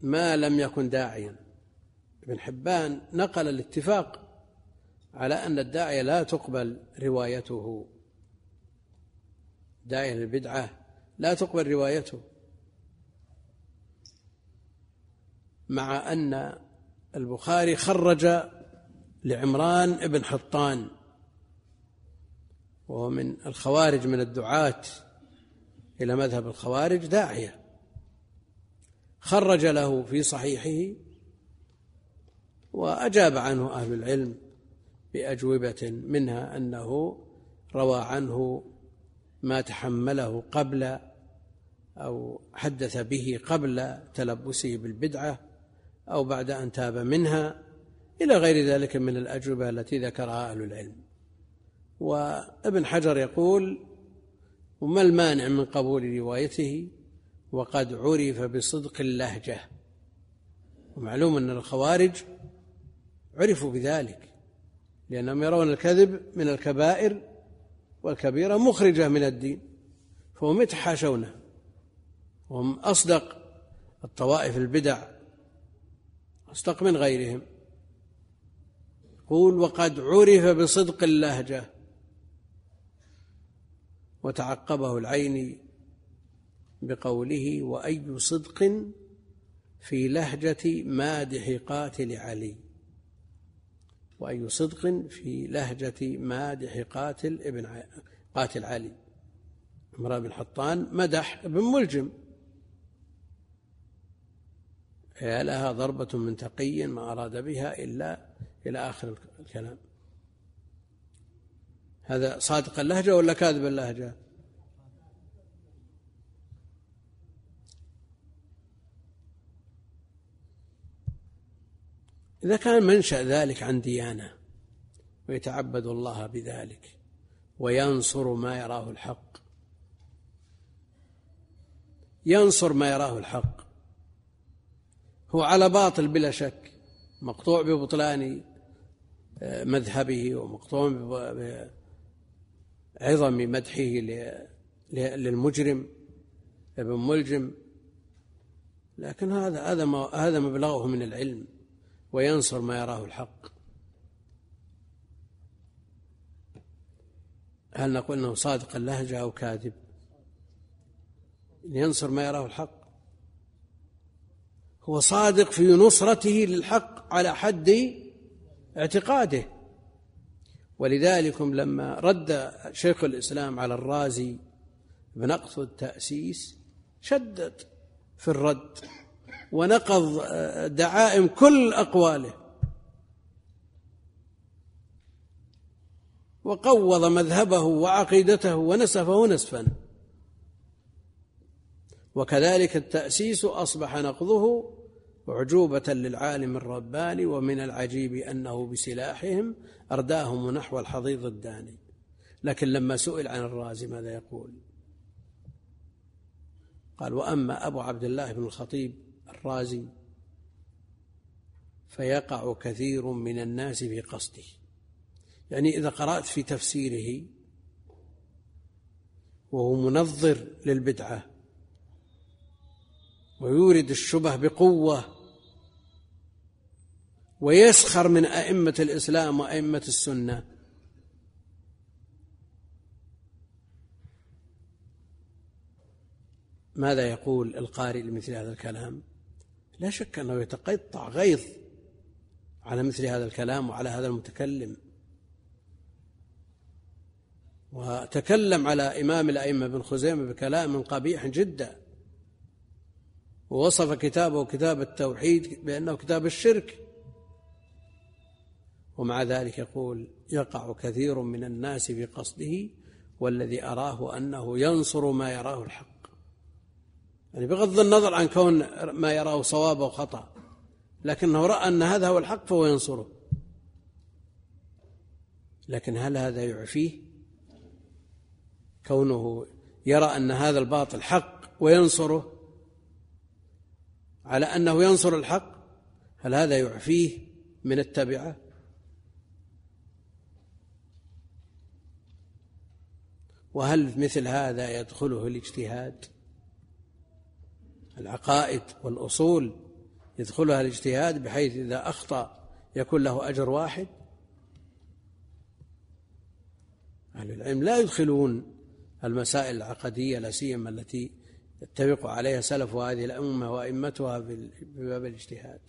ما لم يكن داعيا. ابن حبان نقل الاتفاق على أن الداعية لا تقبل روايته. داعية للبدعة لا تقبل روايته. مع أن البخاري خرج لعمران بن حطان وهو من الخوارج من الدعاة إلى مذهب الخوارج داعية. خرج له في صحيحه وأجاب عنه أهل العلم بأجوبة منها أنه روى عنه ما تحمله قبل أو حدث به قبل تلبسه بالبدعة أو بعد أن تاب منها إلى غير ذلك من الأجوبة التي ذكرها أهل العلم. وابن حجر يقول وما المانع من قبول روايته؟ وقد عرف بصدق اللهجة. ومعلوم أن الخوارج عرفوا بذلك لأنهم يرون الكذب من الكبائر والكبيرة مخرجة من الدين فهم يتحاشونه وهم أصدق الطوائف البدع أصدق من غيرهم. قول وقد عرف بصدق اللهجة وتعقبه العيني بقوله وأي صدق في لهجة مادح قاتل علي وأي صدق في لهجة مادح قاتل ابن قاتل علي. عمران بن حطان مدح ابن ملجم. يا لها ضربة من تقي ما أراد بها إلا إلى آخر الكلام. هذا صادق اللهجة ولا كاذب اللهجة؟ إذا كان منشأ ذلك عن ديانة ويتعبد الله بذلك وينصر ما يراه الحق ينصر ما يراه الحق هو على باطل بلا شك مقطوع ببطلان آه، مذهبه ومقطوع بعظم مدحه للمجرم ابن ملجم. لكن هذا هذا هذا مبلغه من العلم وينصر ما يراه الحق. هل نقول إنه صادق اللهجة أو كاذب؟ ينصر ما يراه الحق. هو صادق في نصرته للحق على حد اعتقاده. ولذلك لما رد شيخ الإسلام على الرازي بنقض التأسيس شدد في الرد ونقض دعائم كل أقواله. وقوض مذهبه وعقيدته ونسفه نسفا وكذلك التأسيس أصبح نقضه أعجوبة للعالم الرباني ومن العجيب أنه بسلاحهم أرداهم نحو الحضيض الداني. لكن لما سئل عن الرازي ماذا يقول؟ قال وأما أبو عبد الله بن الخطيب الرازي فيقع كثير من الناس في قصده. يعني إذا قرأت في تفسيره وهو منظر للبدعة ويورد الشبه بقوة ويسخر من أئمة الإسلام وأئمة السنة. ماذا يقول القارئ لمثل هذا الكلام؟ لا شك أنه يتقطع غيظ على مثل هذا الكلام وعلى هذا المتكلم. وتكلم على إمام الأئمة بن خزيمة بكلام قبيح جدا. ووصف كتابه كتاب التوحيد بأنه كتاب الشرك. ومع ذلك يقول يقع كثير من الناس في قصده والذي أراه أنه ينصر ما يراه الحق. يعني بغض النظر عن كون ما يراه صواب أو خطأ لكنه رأى أن هذا هو الحق فهو ينصره. لكن هل هذا يعفيه؟ كونه يرى أن هذا الباطل حق وينصره على أنه ينصر الحق هل هذا يعفيه من التبعة؟ وهل مثل هذا يدخله الاجتهاد؟ العقائد والأصول يدخلها الاجتهاد بحيث إذا أخطأ يكون له أجر واحد؟ أهل العلم لا يدخلون المسائل العقدية لا سيما التي يتفق عليها سلف هذه الأمة وأئمتها في باب الاجتهاد.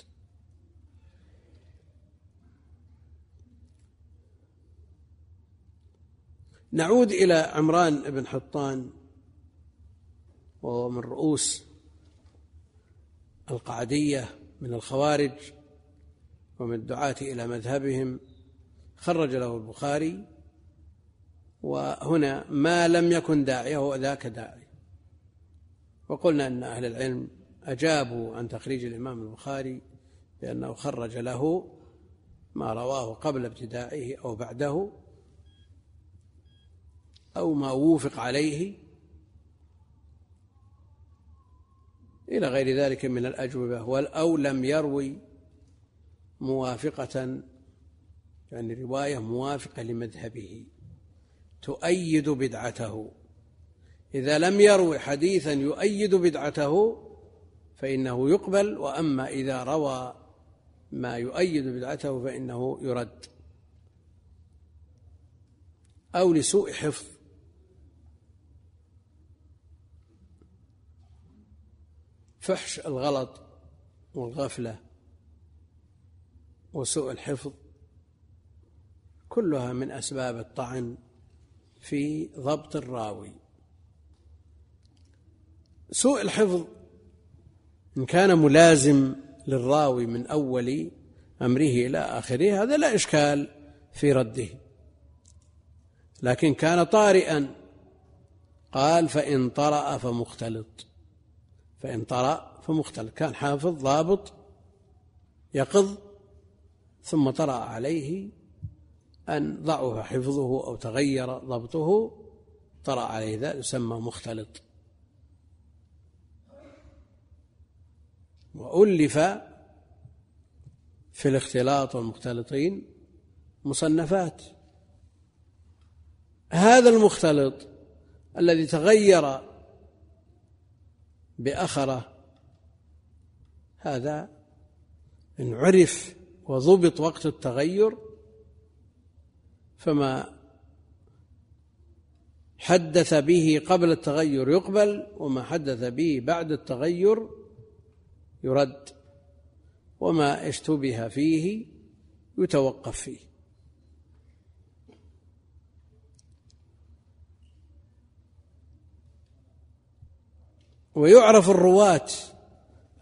نعود إلى عمران بن حطان وهو من رؤوس القعدية من الخوارج ومن الدعاة إلى مذهبهم. خرج له البخاري وهنا ما لم يكن داعية هو ذاك داعي. وقلنا أن أهل العلم أجابوا عن تخريج الإمام البخاري بأنه خرج له ما رواه قبل ابتدائه أو بعده. أو ما وافق عليه إلى غير ذلك من الأجوبة أو لم يروي موافقة يعني رواية موافقة لمذهبه تؤيد بدعته. إذا لم يروي حديثا يؤيد بدعته فإنه يقبل وأما إذا روى ما يؤيد بدعته فإنه يرد. أو لسوء حفظ. فحش الغلط والغفلة وسوء الحفظ كلها من أسباب الطعن في ضبط الراوي. سوء الحفظ إن كان ملازم للراوي من أول أمره إلى آخره هذا لا إشكال في رده. لكن كان طارئا قال فإن طرأ فمختلط. فإن طرأ فمختلط كان حافظ ضابط يقظ ثم طرأ عليه أن ضعف حفظه أو تغير ضبطه طرأ عليه ذلك يسمى مختلط. وألف في الاختلاط والمختلطين مصنفات. هذا المختلط الذي تغير بأخره هذا إن عرف وضبط وقت التغير فما حدث به قبل التغير يقبل وما حدث به بعد التغير يرد وما اشتبه فيه يتوقف فيه. ويعرف الرواة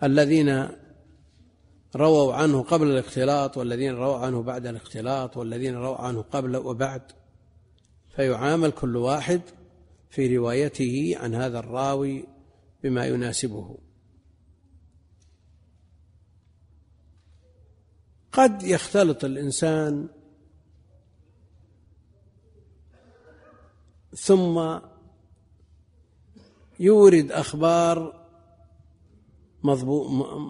الذين رووا عنه قبل الاختلاط والذين رووا عنه بعد الاختلاط والذين رووا عنه قبل وبعد. فيعامل كل واحد في روايته عن هذا الراوي بما يناسبه. قد يختلط الإنسان ثم يورد أخبار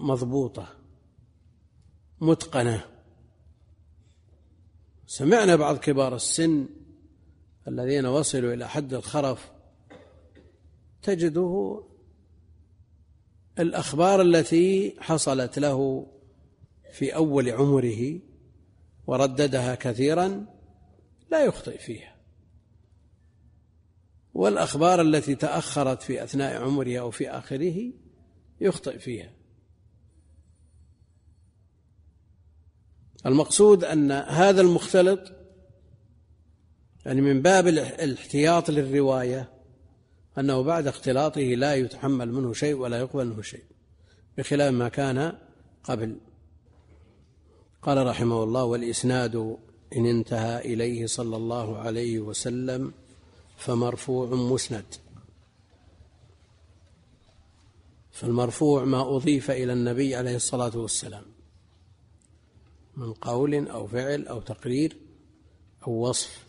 مضبوطة متقنة. سمعنا بعض كبار السن الذين وصلوا إلى حد الخرف تجده الأخبار التي حصلت له في أول عمره ورددها كثيرا لا يخطئ فيها. والأخبار التي تأخرت في أثناء عمره أو في آخره يخطئ فيها. المقصود أن هذا المختلط يعني من باب الاحتياط للرواية أنه بعد اختلاطه لا يتحمل منه شيء ولا يقبل منه شيء بخلاف ما كان قبل. قال رحمه الله والإسناد إن انتهى إليه صلى الله عليه وسلم فمرفوع مسند. فالمرفوع ما أضيف إلى النبي عليه الصلاة والسلام من قول أو فعل أو تقرير أو وصف.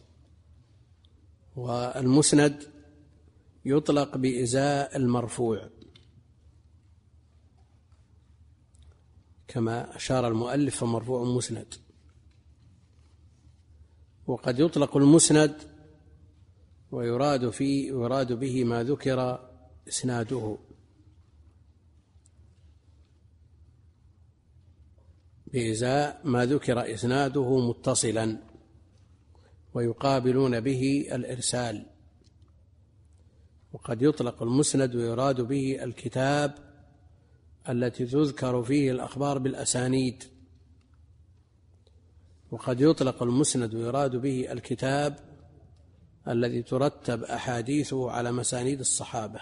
والمسند يطلق بإزاء المرفوع كما أشار المؤلف فمرفوع مسند. وقد يطلق المسند ويراد في يراد به ما ذكر إسناده. بإزاء ما ذكر إسناده متصلا ويقابلون به الإرسال. وقد يطلق المسند ويراد به الكتاب التي تذكر فيه الأخبار بالأسانيد. وقد يطلق المسند ويراد به الكتاب الذي ترتب أحاديثه على مسانيد الصحابة.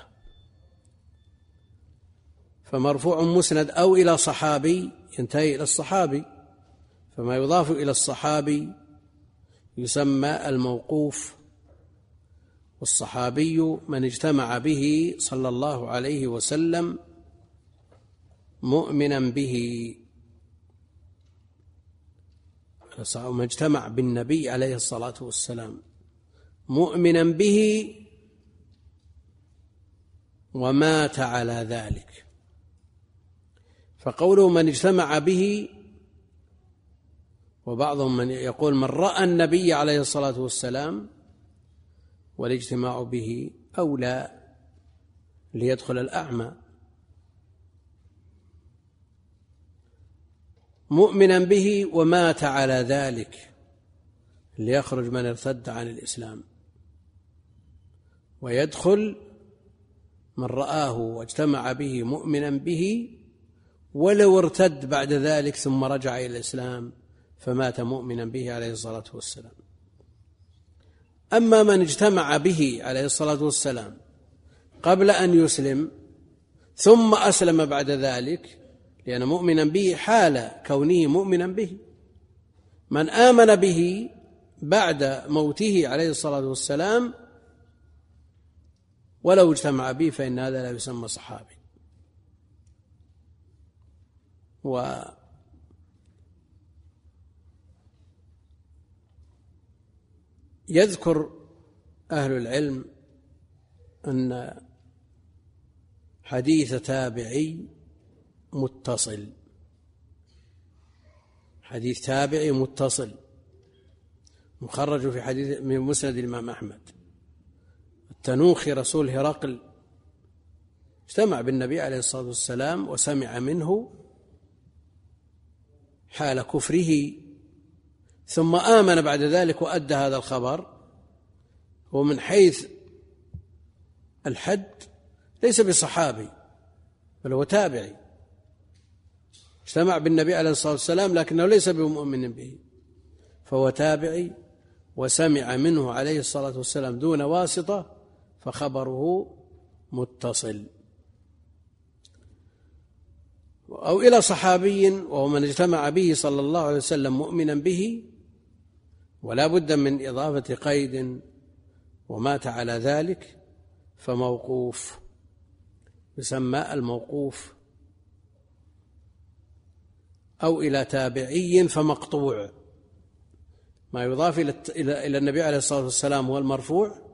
فمرفوع مسند أو إلى صحابي ينتهي إلى الصحابي فما يضاف إلى الصحابي يسمى الموقوف. والصحابي من اجتمع به صلى الله عليه وسلم مؤمنا به. من اجتمع بالنبي عليه الصلاة والسلام. مؤمنا به ومات على ذلك. فقوله من اجتمع به وبعضهم من يقول من رأى النبي عليه الصلاة والسلام والاجتماع به اولى ليدخل الأعمى. مؤمنا به ومات على ذلك ليخرج من ارتد عن الإسلام. ويدخل من رآه واجتمع به مؤمنا به ولو ارتد بعد ذلك ثم رجع إلى الإسلام فمات مؤمنا به عليه الصلاة والسلام. أما من اجتمع به عليه الصلاة والسلام قبل أن يسلم ثم أسلم بعد ذلك لأن مؤمنا به حال كونه مؤمنا به. من آمن به بعد موته عليه الصلاة والسلام ولو اجتمع به فإن هذا لا يسمى صحابي. و يذكر أهل العلم أن حديث تابعي متصل. حديث تابعي متصل. مخرج في حديث من مسند الإمام أحمد. التنوخي رسول هرقل. اجتمع بالنبي عليه الصلاة والسلام وسمع منه حال كفره ثم آمن بعد ذلك وأدى هذا الخبر. ومن حيث الحد ليس بصحابي بل هو تابعي. اجتمع بالنبي عليه الصلاة والسلام لكنه ليس بمؤمن به فهو تابعي وسمع منه عليه الصلاة والسلام دون واسطة. فخبره متصل. أو إلى صحابي وهو من اجتمع به صلى الله عليه وسلم مؤمنا به ولا بد من إضافة قيد ومات على ذلك فموقوف. يسمى الموقوف. أو إلى تابعي فمقطوع. ما يضاف إلى النبي عليه الصلاة والسلام هو المرفوع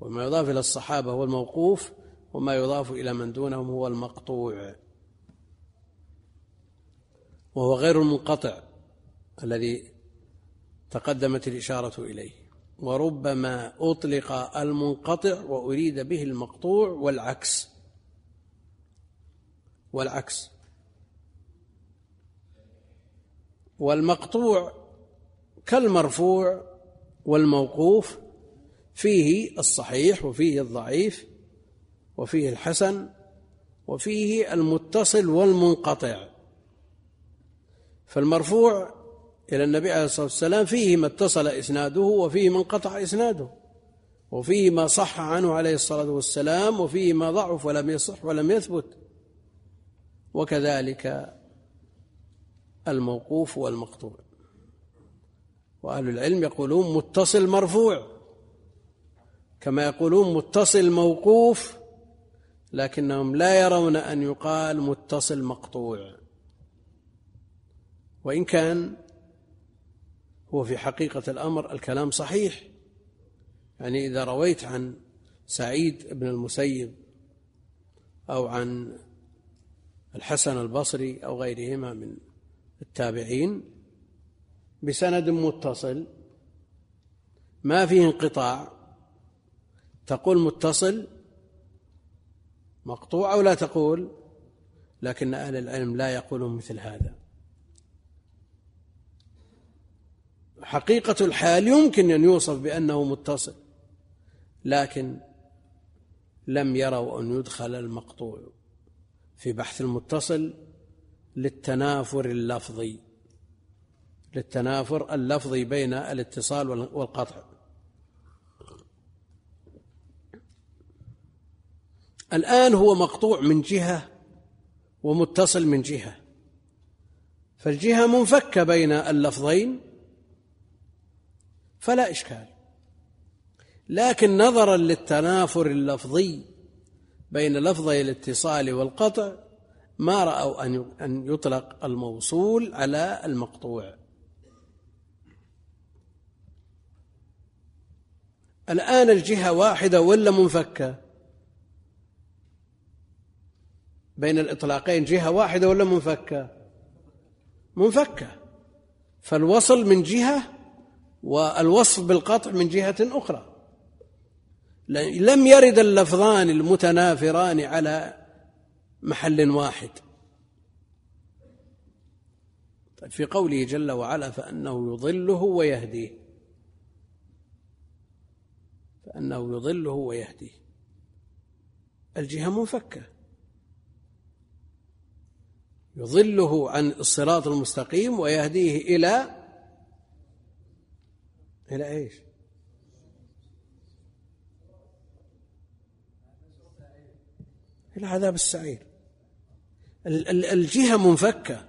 وما يضاف إلى الصحابة هو الموقوف وما يضاف إلى من دونهم هو المقطوع. وهو غير المنقطع الذي تقدمت الإشارة إليه. وربما أطلق المنقطع وأريد به المقطوع والعكس. والعكس. والمقطوع كالمرفوع والموقوف فيه الصحيح وفيه الضعيف وفيه الحسن وفيه المتصل والمنقطع. فالمرفوع إلى النبي عليه الصلاة والسلام فيه ما اتصل إسناده وفيه ما انقطع إسناده وفيه ما صح عنه عليه الصلاة والسلام وفيه ما ضعف ولم يصح ولم يثبت. وكذلك الموقوف والمقطوع. وأهل العلم يقولون متصل مرفوع. كما يقولون متصل موقوف لكنهم لا يرون أن يقال متصل مقطوع. وإن كان هو في حقيقة الأمر الكلام صحيح يعني إذا رويت عن سعيد بن المسيب أو عن الحسن البصري أو غيرهما من التابعين بسند متصل ما فيه انقطاع تقول متصل مقطوع أو لا تقول لكن أهل العلم لا يقولون مثل هذا. حقيقة الحال يمكن أن يوصف بأنه متصل لكن لم يروا أن يدخل المقطوع في بحث المتصل للتنافر اللفظي للتنافر اللفظي بين الاتصال والقطع. الآن هو مقطوع من جهة ومتصل من جهة. فالجهة منفكة بين اللفظين فلا إشكال. لكن نظرا للتنافر اللفظي بين لفظي الاتصال والقطع ما رأوا أن يطلق الموصول على المقطوع. الآن الجهة واحدة ولا منفكة؟ بين الإطلاقين جهة واحدة ولا منفكة؟ منفكة. فالوصل من جهة والوصف بالقطع من جهة أخرى. لم يرد اللفظان المتنافران على محل واحد. طيب في قوله جل وعلا فأنه يضله ويهديه. فأنه يضله ويهديه. الجهة منفكة. يضله عن الصراط المستقيم ويهديه إلى إلى إيش؟ إلى عذاب السعير. الجهة منفكة.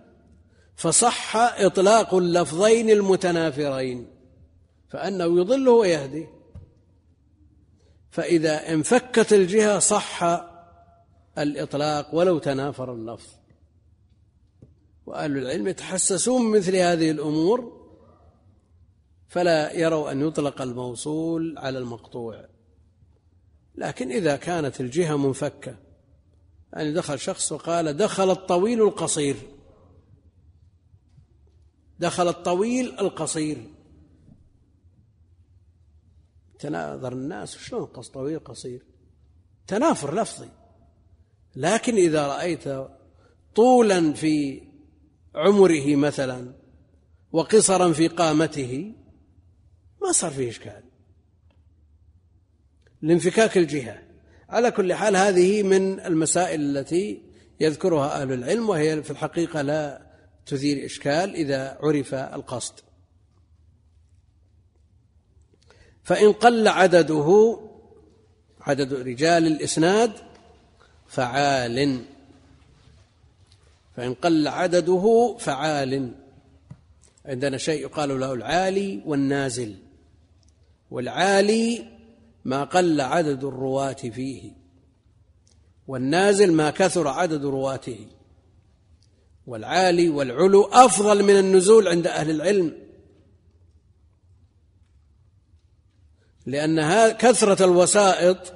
فصح إطلاق اللفظين المتنافرين. فأنه يضله ويهديه. فإذا انفكت الجهة صح الإطلاق ولو تنافر اللفظ. وأهل العلم يتحسسون مثل هذه الأمور فلا يروا أن يطلق الموصول على المقطوع. لكن إذا كانت الجهة منفكة يعني دخل شخص وقال دخل الطويل القصير. دخل الطويل القصير. تناظر الناس شلون قص طويل قصير؟ تنافر لفظي. لكن إذا رأيت طولا في عمره مثلا وقصرا في قامته ما صار فيه إشكال. لانفكاك الجهة. على كل حال هذه من المسائل التي يذكرها أهل العلم وهي في الحقيقة لا تثير إشكال إذا عرف القصد. فإن قل عدده عدد رجال الإسناد فعال. فإن قل عدده فعال. عندنا شيء يقال له العالي والنازل. والعالي ما قل عدد الرواة فيه والنازل ما كثر عدد رواته. والعالي والعلو أفضل من النزول عند أهل العلم. لأن كثرة الوسائط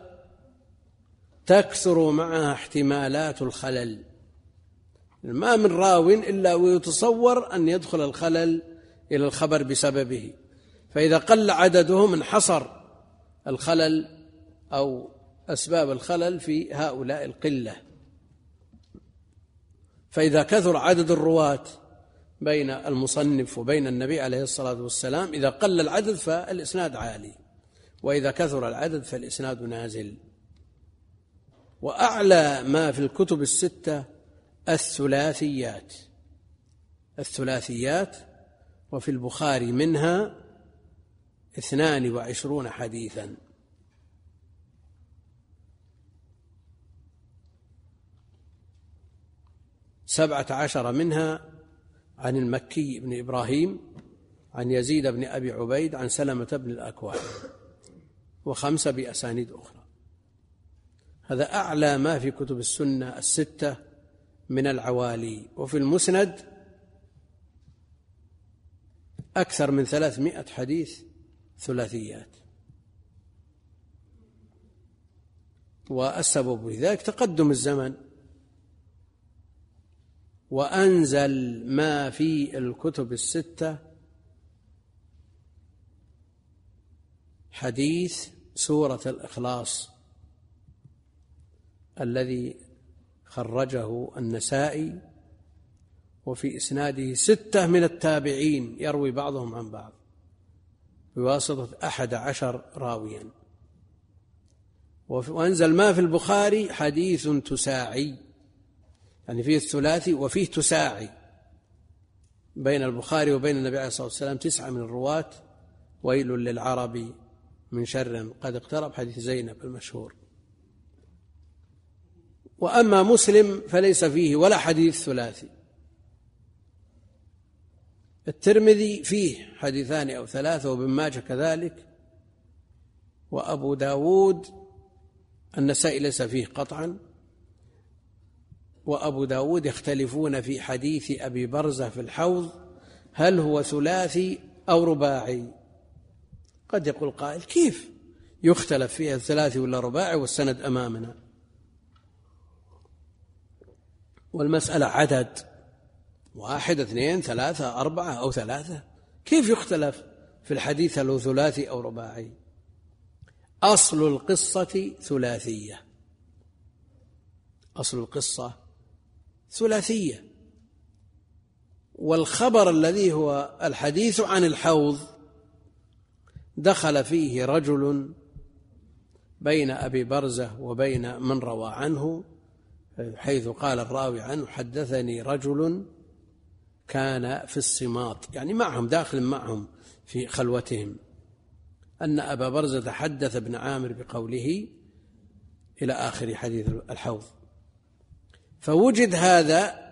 تكثر معها احتمالات الخلل. ما من راو إلا ويتصور أن يدخل الخلل إلى الخبر بسببه. فإذا قل عددهم انحصر الخلل أو أسباب الخلل في هؤلاء القلة. فإذا كثر عدد الرواة بين المصنف وبين النبي عليه الصلاة والسلام إذا قل العدد فالإسناد عالي. وإذا كثر العدد فالإسناد نازل. وأعلى ما في الكتب الستة الثلاثيات. الثلاثيات وفي البخاري منها اثنان وعشرون حديثا. سبعة عشر منها عن المكي بن إبراهيم عن يزيد بن أبي عبيد عن سلمة بن الأكوع وخمسة بأسانيد أخرى. هذا أعلى ما في كتب السنة الستة من العوالي. وفي المسند أكثر من ثلاثمائة حديث ثلاثيات. والسبب في ذلك تقدم الزمن. وأنزل ما في الكتب الستة حديث سورة الإخلاص الذي خرجه النسائي وفي إسناده ستة من التابعين يروي بعضهم عن بعض بواسطة أحد عشر راويا. وأنزل ما في البخاري حديث تساعي يعني فيه الثلاثي وفيه تساعي. بين البخاري وبين النبي عليه الصلاة والسلام تسعة من الرواة ويل للعرب من شر قد اقترب. حديث زينب المشهور. وأما مسلم فليس فيه ولا حديث ثلاثي. الترمذي فيه حديثان أو ثلاثة وابن ماجه كذلك وأبو داود النسائي ليس فيه قطعا وأبو داود يختلفون في حديث أبي برزة في الحوض هل هو ثلاثي أو رباعي؟ قد يقول قائل كيف؟ يختلف فيها الثلاثي ولا رباعي والسند أمامنا. والمسألة عدد. واحد اثنين ثلاثة أربعة أو ثلاثة. كيف يختلف في الحديث هل هو ثلاثي أو رباعي؟ أصل القصة ثلاثية. أصل القصة ثلاثية. والخبر الذي هو الحديث عن الحوض دخل فيه رجل بين أبي برزة وبين من روى عنه حيث قال الراوي عنه حدثني رجل كان في الصماط يعني معهم داخل معهم في خلوتهم. أن أبا برزة حدث ابن عامر بقوله إلى آخر حديث الحوض. فوجد هذا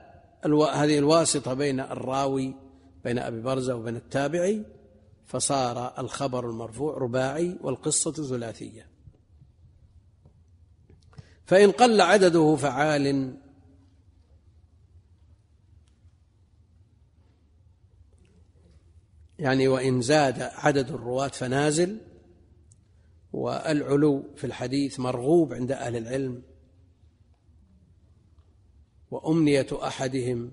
هذه الواسطة بين الراوي بين أبي برزة وبين التابعي فصار الخبر المرفوع رباعي والقصة ثلاثية. فإن قل عدده فعال. يعني وإن زاد عدد الرواة فنازل والعلو في الحديث مرغوب عند أهل العلم. وأمنية أحدهم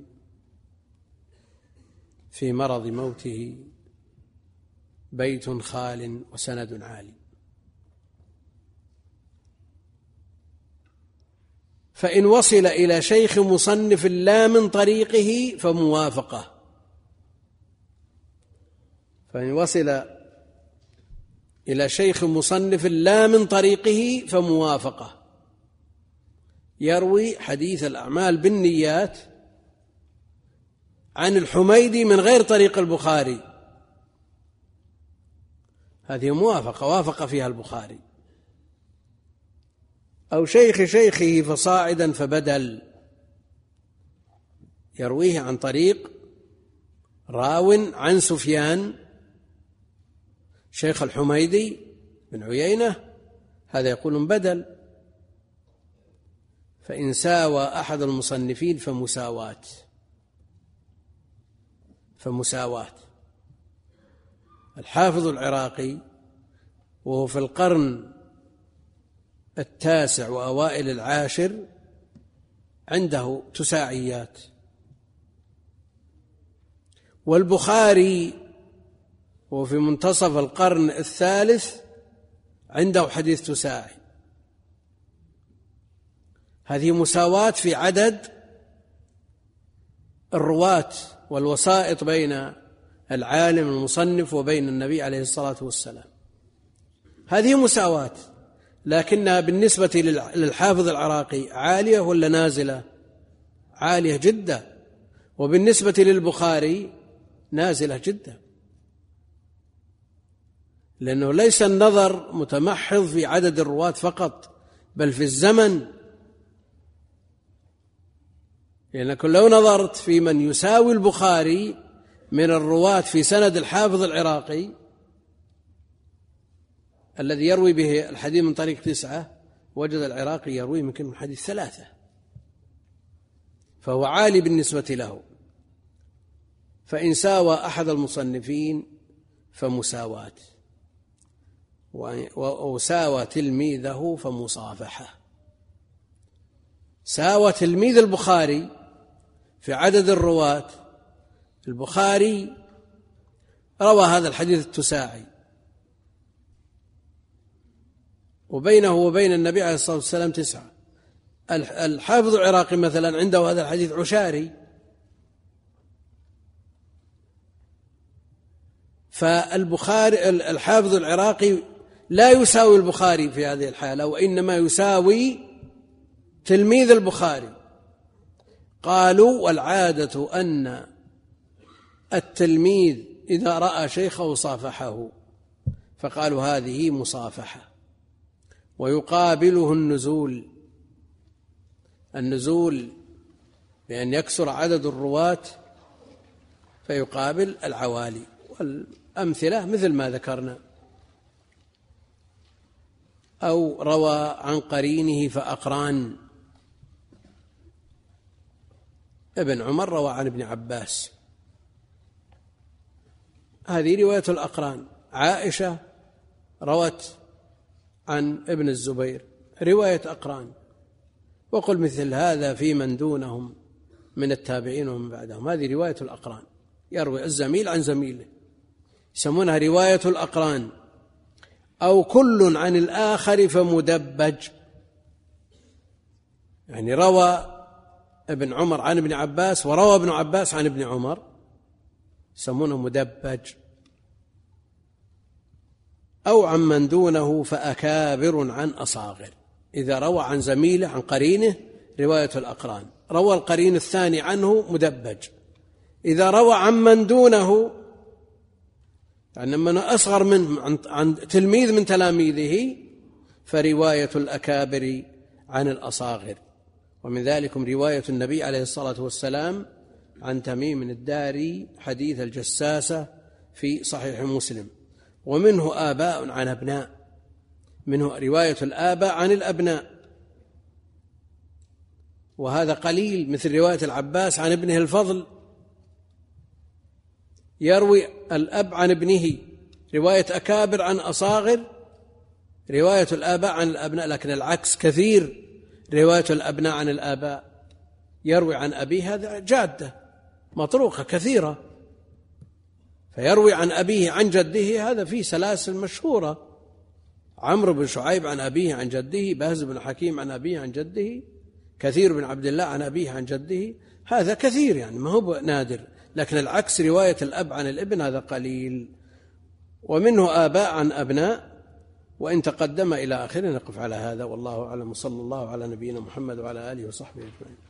في مرض موته بيت خال وسند عالي. فإن وصل إلى شيخ مصنف لا من طريقه فموافقة. فإن وصل إلى شيخ مصنف لا من طريقه فموافقة. يروي حديث الأعمال بالنيات عن الحميدي من غير طريق البخاري. هذه موافقة وافق فيها البخاري. أو شيخ شيخه فصاعدا فبدل. يرويه عن طريق راو عن سفيان شيخ الحميدي بن عيينة هذا يقول بدل. فإن ساوى أحد المصنفين فمساواة. فمساواة. الحافظ العراقي وهو في القرن التاسع وأوائل العاشر عنده تساعيات. والبخاري وهو في منتصف القرن الثالث عنده حديث تساعي. هذه مساواة في عدد الرواة والوسائط بين العالم المصنف وبين النبي عليه الصلاة والسلام. هذه مساواة. لكنها بالنسبة للحافظ العراقي عالية ولا نازلة؟ عالية جدا. وبالنسبة للبخاري نازلة جدا. لأنه ليس النظر متمحض في عدد الرواة فقط بل في الزمن. لأنك لو نظرت في من يساوي البخاري من الرواة في سند الحافظ العراقي الذي يروي به الحديث من طريق تسعة وجد العراقي يروي يمكن من حديث ثلاثة. فهو عالي بالنسبة له. فإن ساوى أحد المصنفين فمساواة. وساوى تلميذه فمصافحة. ساوى تلميذ البخاري في عدد الرواة. البخاري روى هذا الحديث التساعي. وبينه وبين النبي عليه الصلاة والسلام تسعة. الحافظ العراقي مثلا عنده هذا الحديث عشاري. فالبخاري الحافظ العراقي لا يساوي البخاري في هذه الحالة وإنما يساوي تلميذ البخاري. قالوا والعادة أن التلميذ إذا رأى شيخه صافحه. فقالوا هذه مصافحة. ويقابله النزول. النزول بأن يكثر عدد الرواة فيقابل العوالي. والأمثلة مثل ما ذكرنا. أو روى عن قرينه فأقران. ابن عمر روى عن ابن عباس. هذه رواية الأقران. عائشة روت عن ابن الزبير رواية أقران. وقل مثل هذا في من دونهم من التابعين ومن بعدهم. هذه رواية الأقران. يروي الزميل عن زميله. يسمونها رواية الأقران. أو كل عن الآخر فمدبج. يعني روى ابن عمر عن ابن عباس وروى ابن عباس عن ابن عمر. يسمونه مدبج. أو عمن دونه فأكابر عن أصاغر. إذا روى عن زميله عن قرينه رواية الأقران. روى القرين الثاني عنه مدبج. إذا روى عمن دونه يعني من أصغر منه عن, عن تلميذ من تلاميذه فرواية الأكابر عن الأصاغر. ومن ذلكم رواية النبي عليه الصلاة والسلام عن تميم الداري حديث الجساسة في صحيح مسلم. ومنه آباء عن أبناء منه رواية الآباء عن الأبناء. وهذا قليل مثل رواية العباس عن ابنه الفضل. يروي الأب عن ابنه. رواية أكابر عن أصاغر. رواية الآباء عن الأبناء لكن العكس كثير. رواية الأبناء عن الآباء. يروي عن أبيه هذا جادة مطروقة كثيرة. فيروي عن أبيه عن جده هذا فيه سلاسل مشهورة. عمرو بن شعيب عن أبيه عن جده باز بن حكيم عن أبيه عن جده كثير بن عبد الله عن أبيه عن جده. هذا كثير يعني ما هو نادر. لكن العكس رواية الأب عن الابن هذا قليل. ومنه آباء عن أبناء. وإن تقدم إلى آخره نقف على هذا. والله أعلم. صلى الله على نبينا محمد وعلى آله وصحبه أجمعين.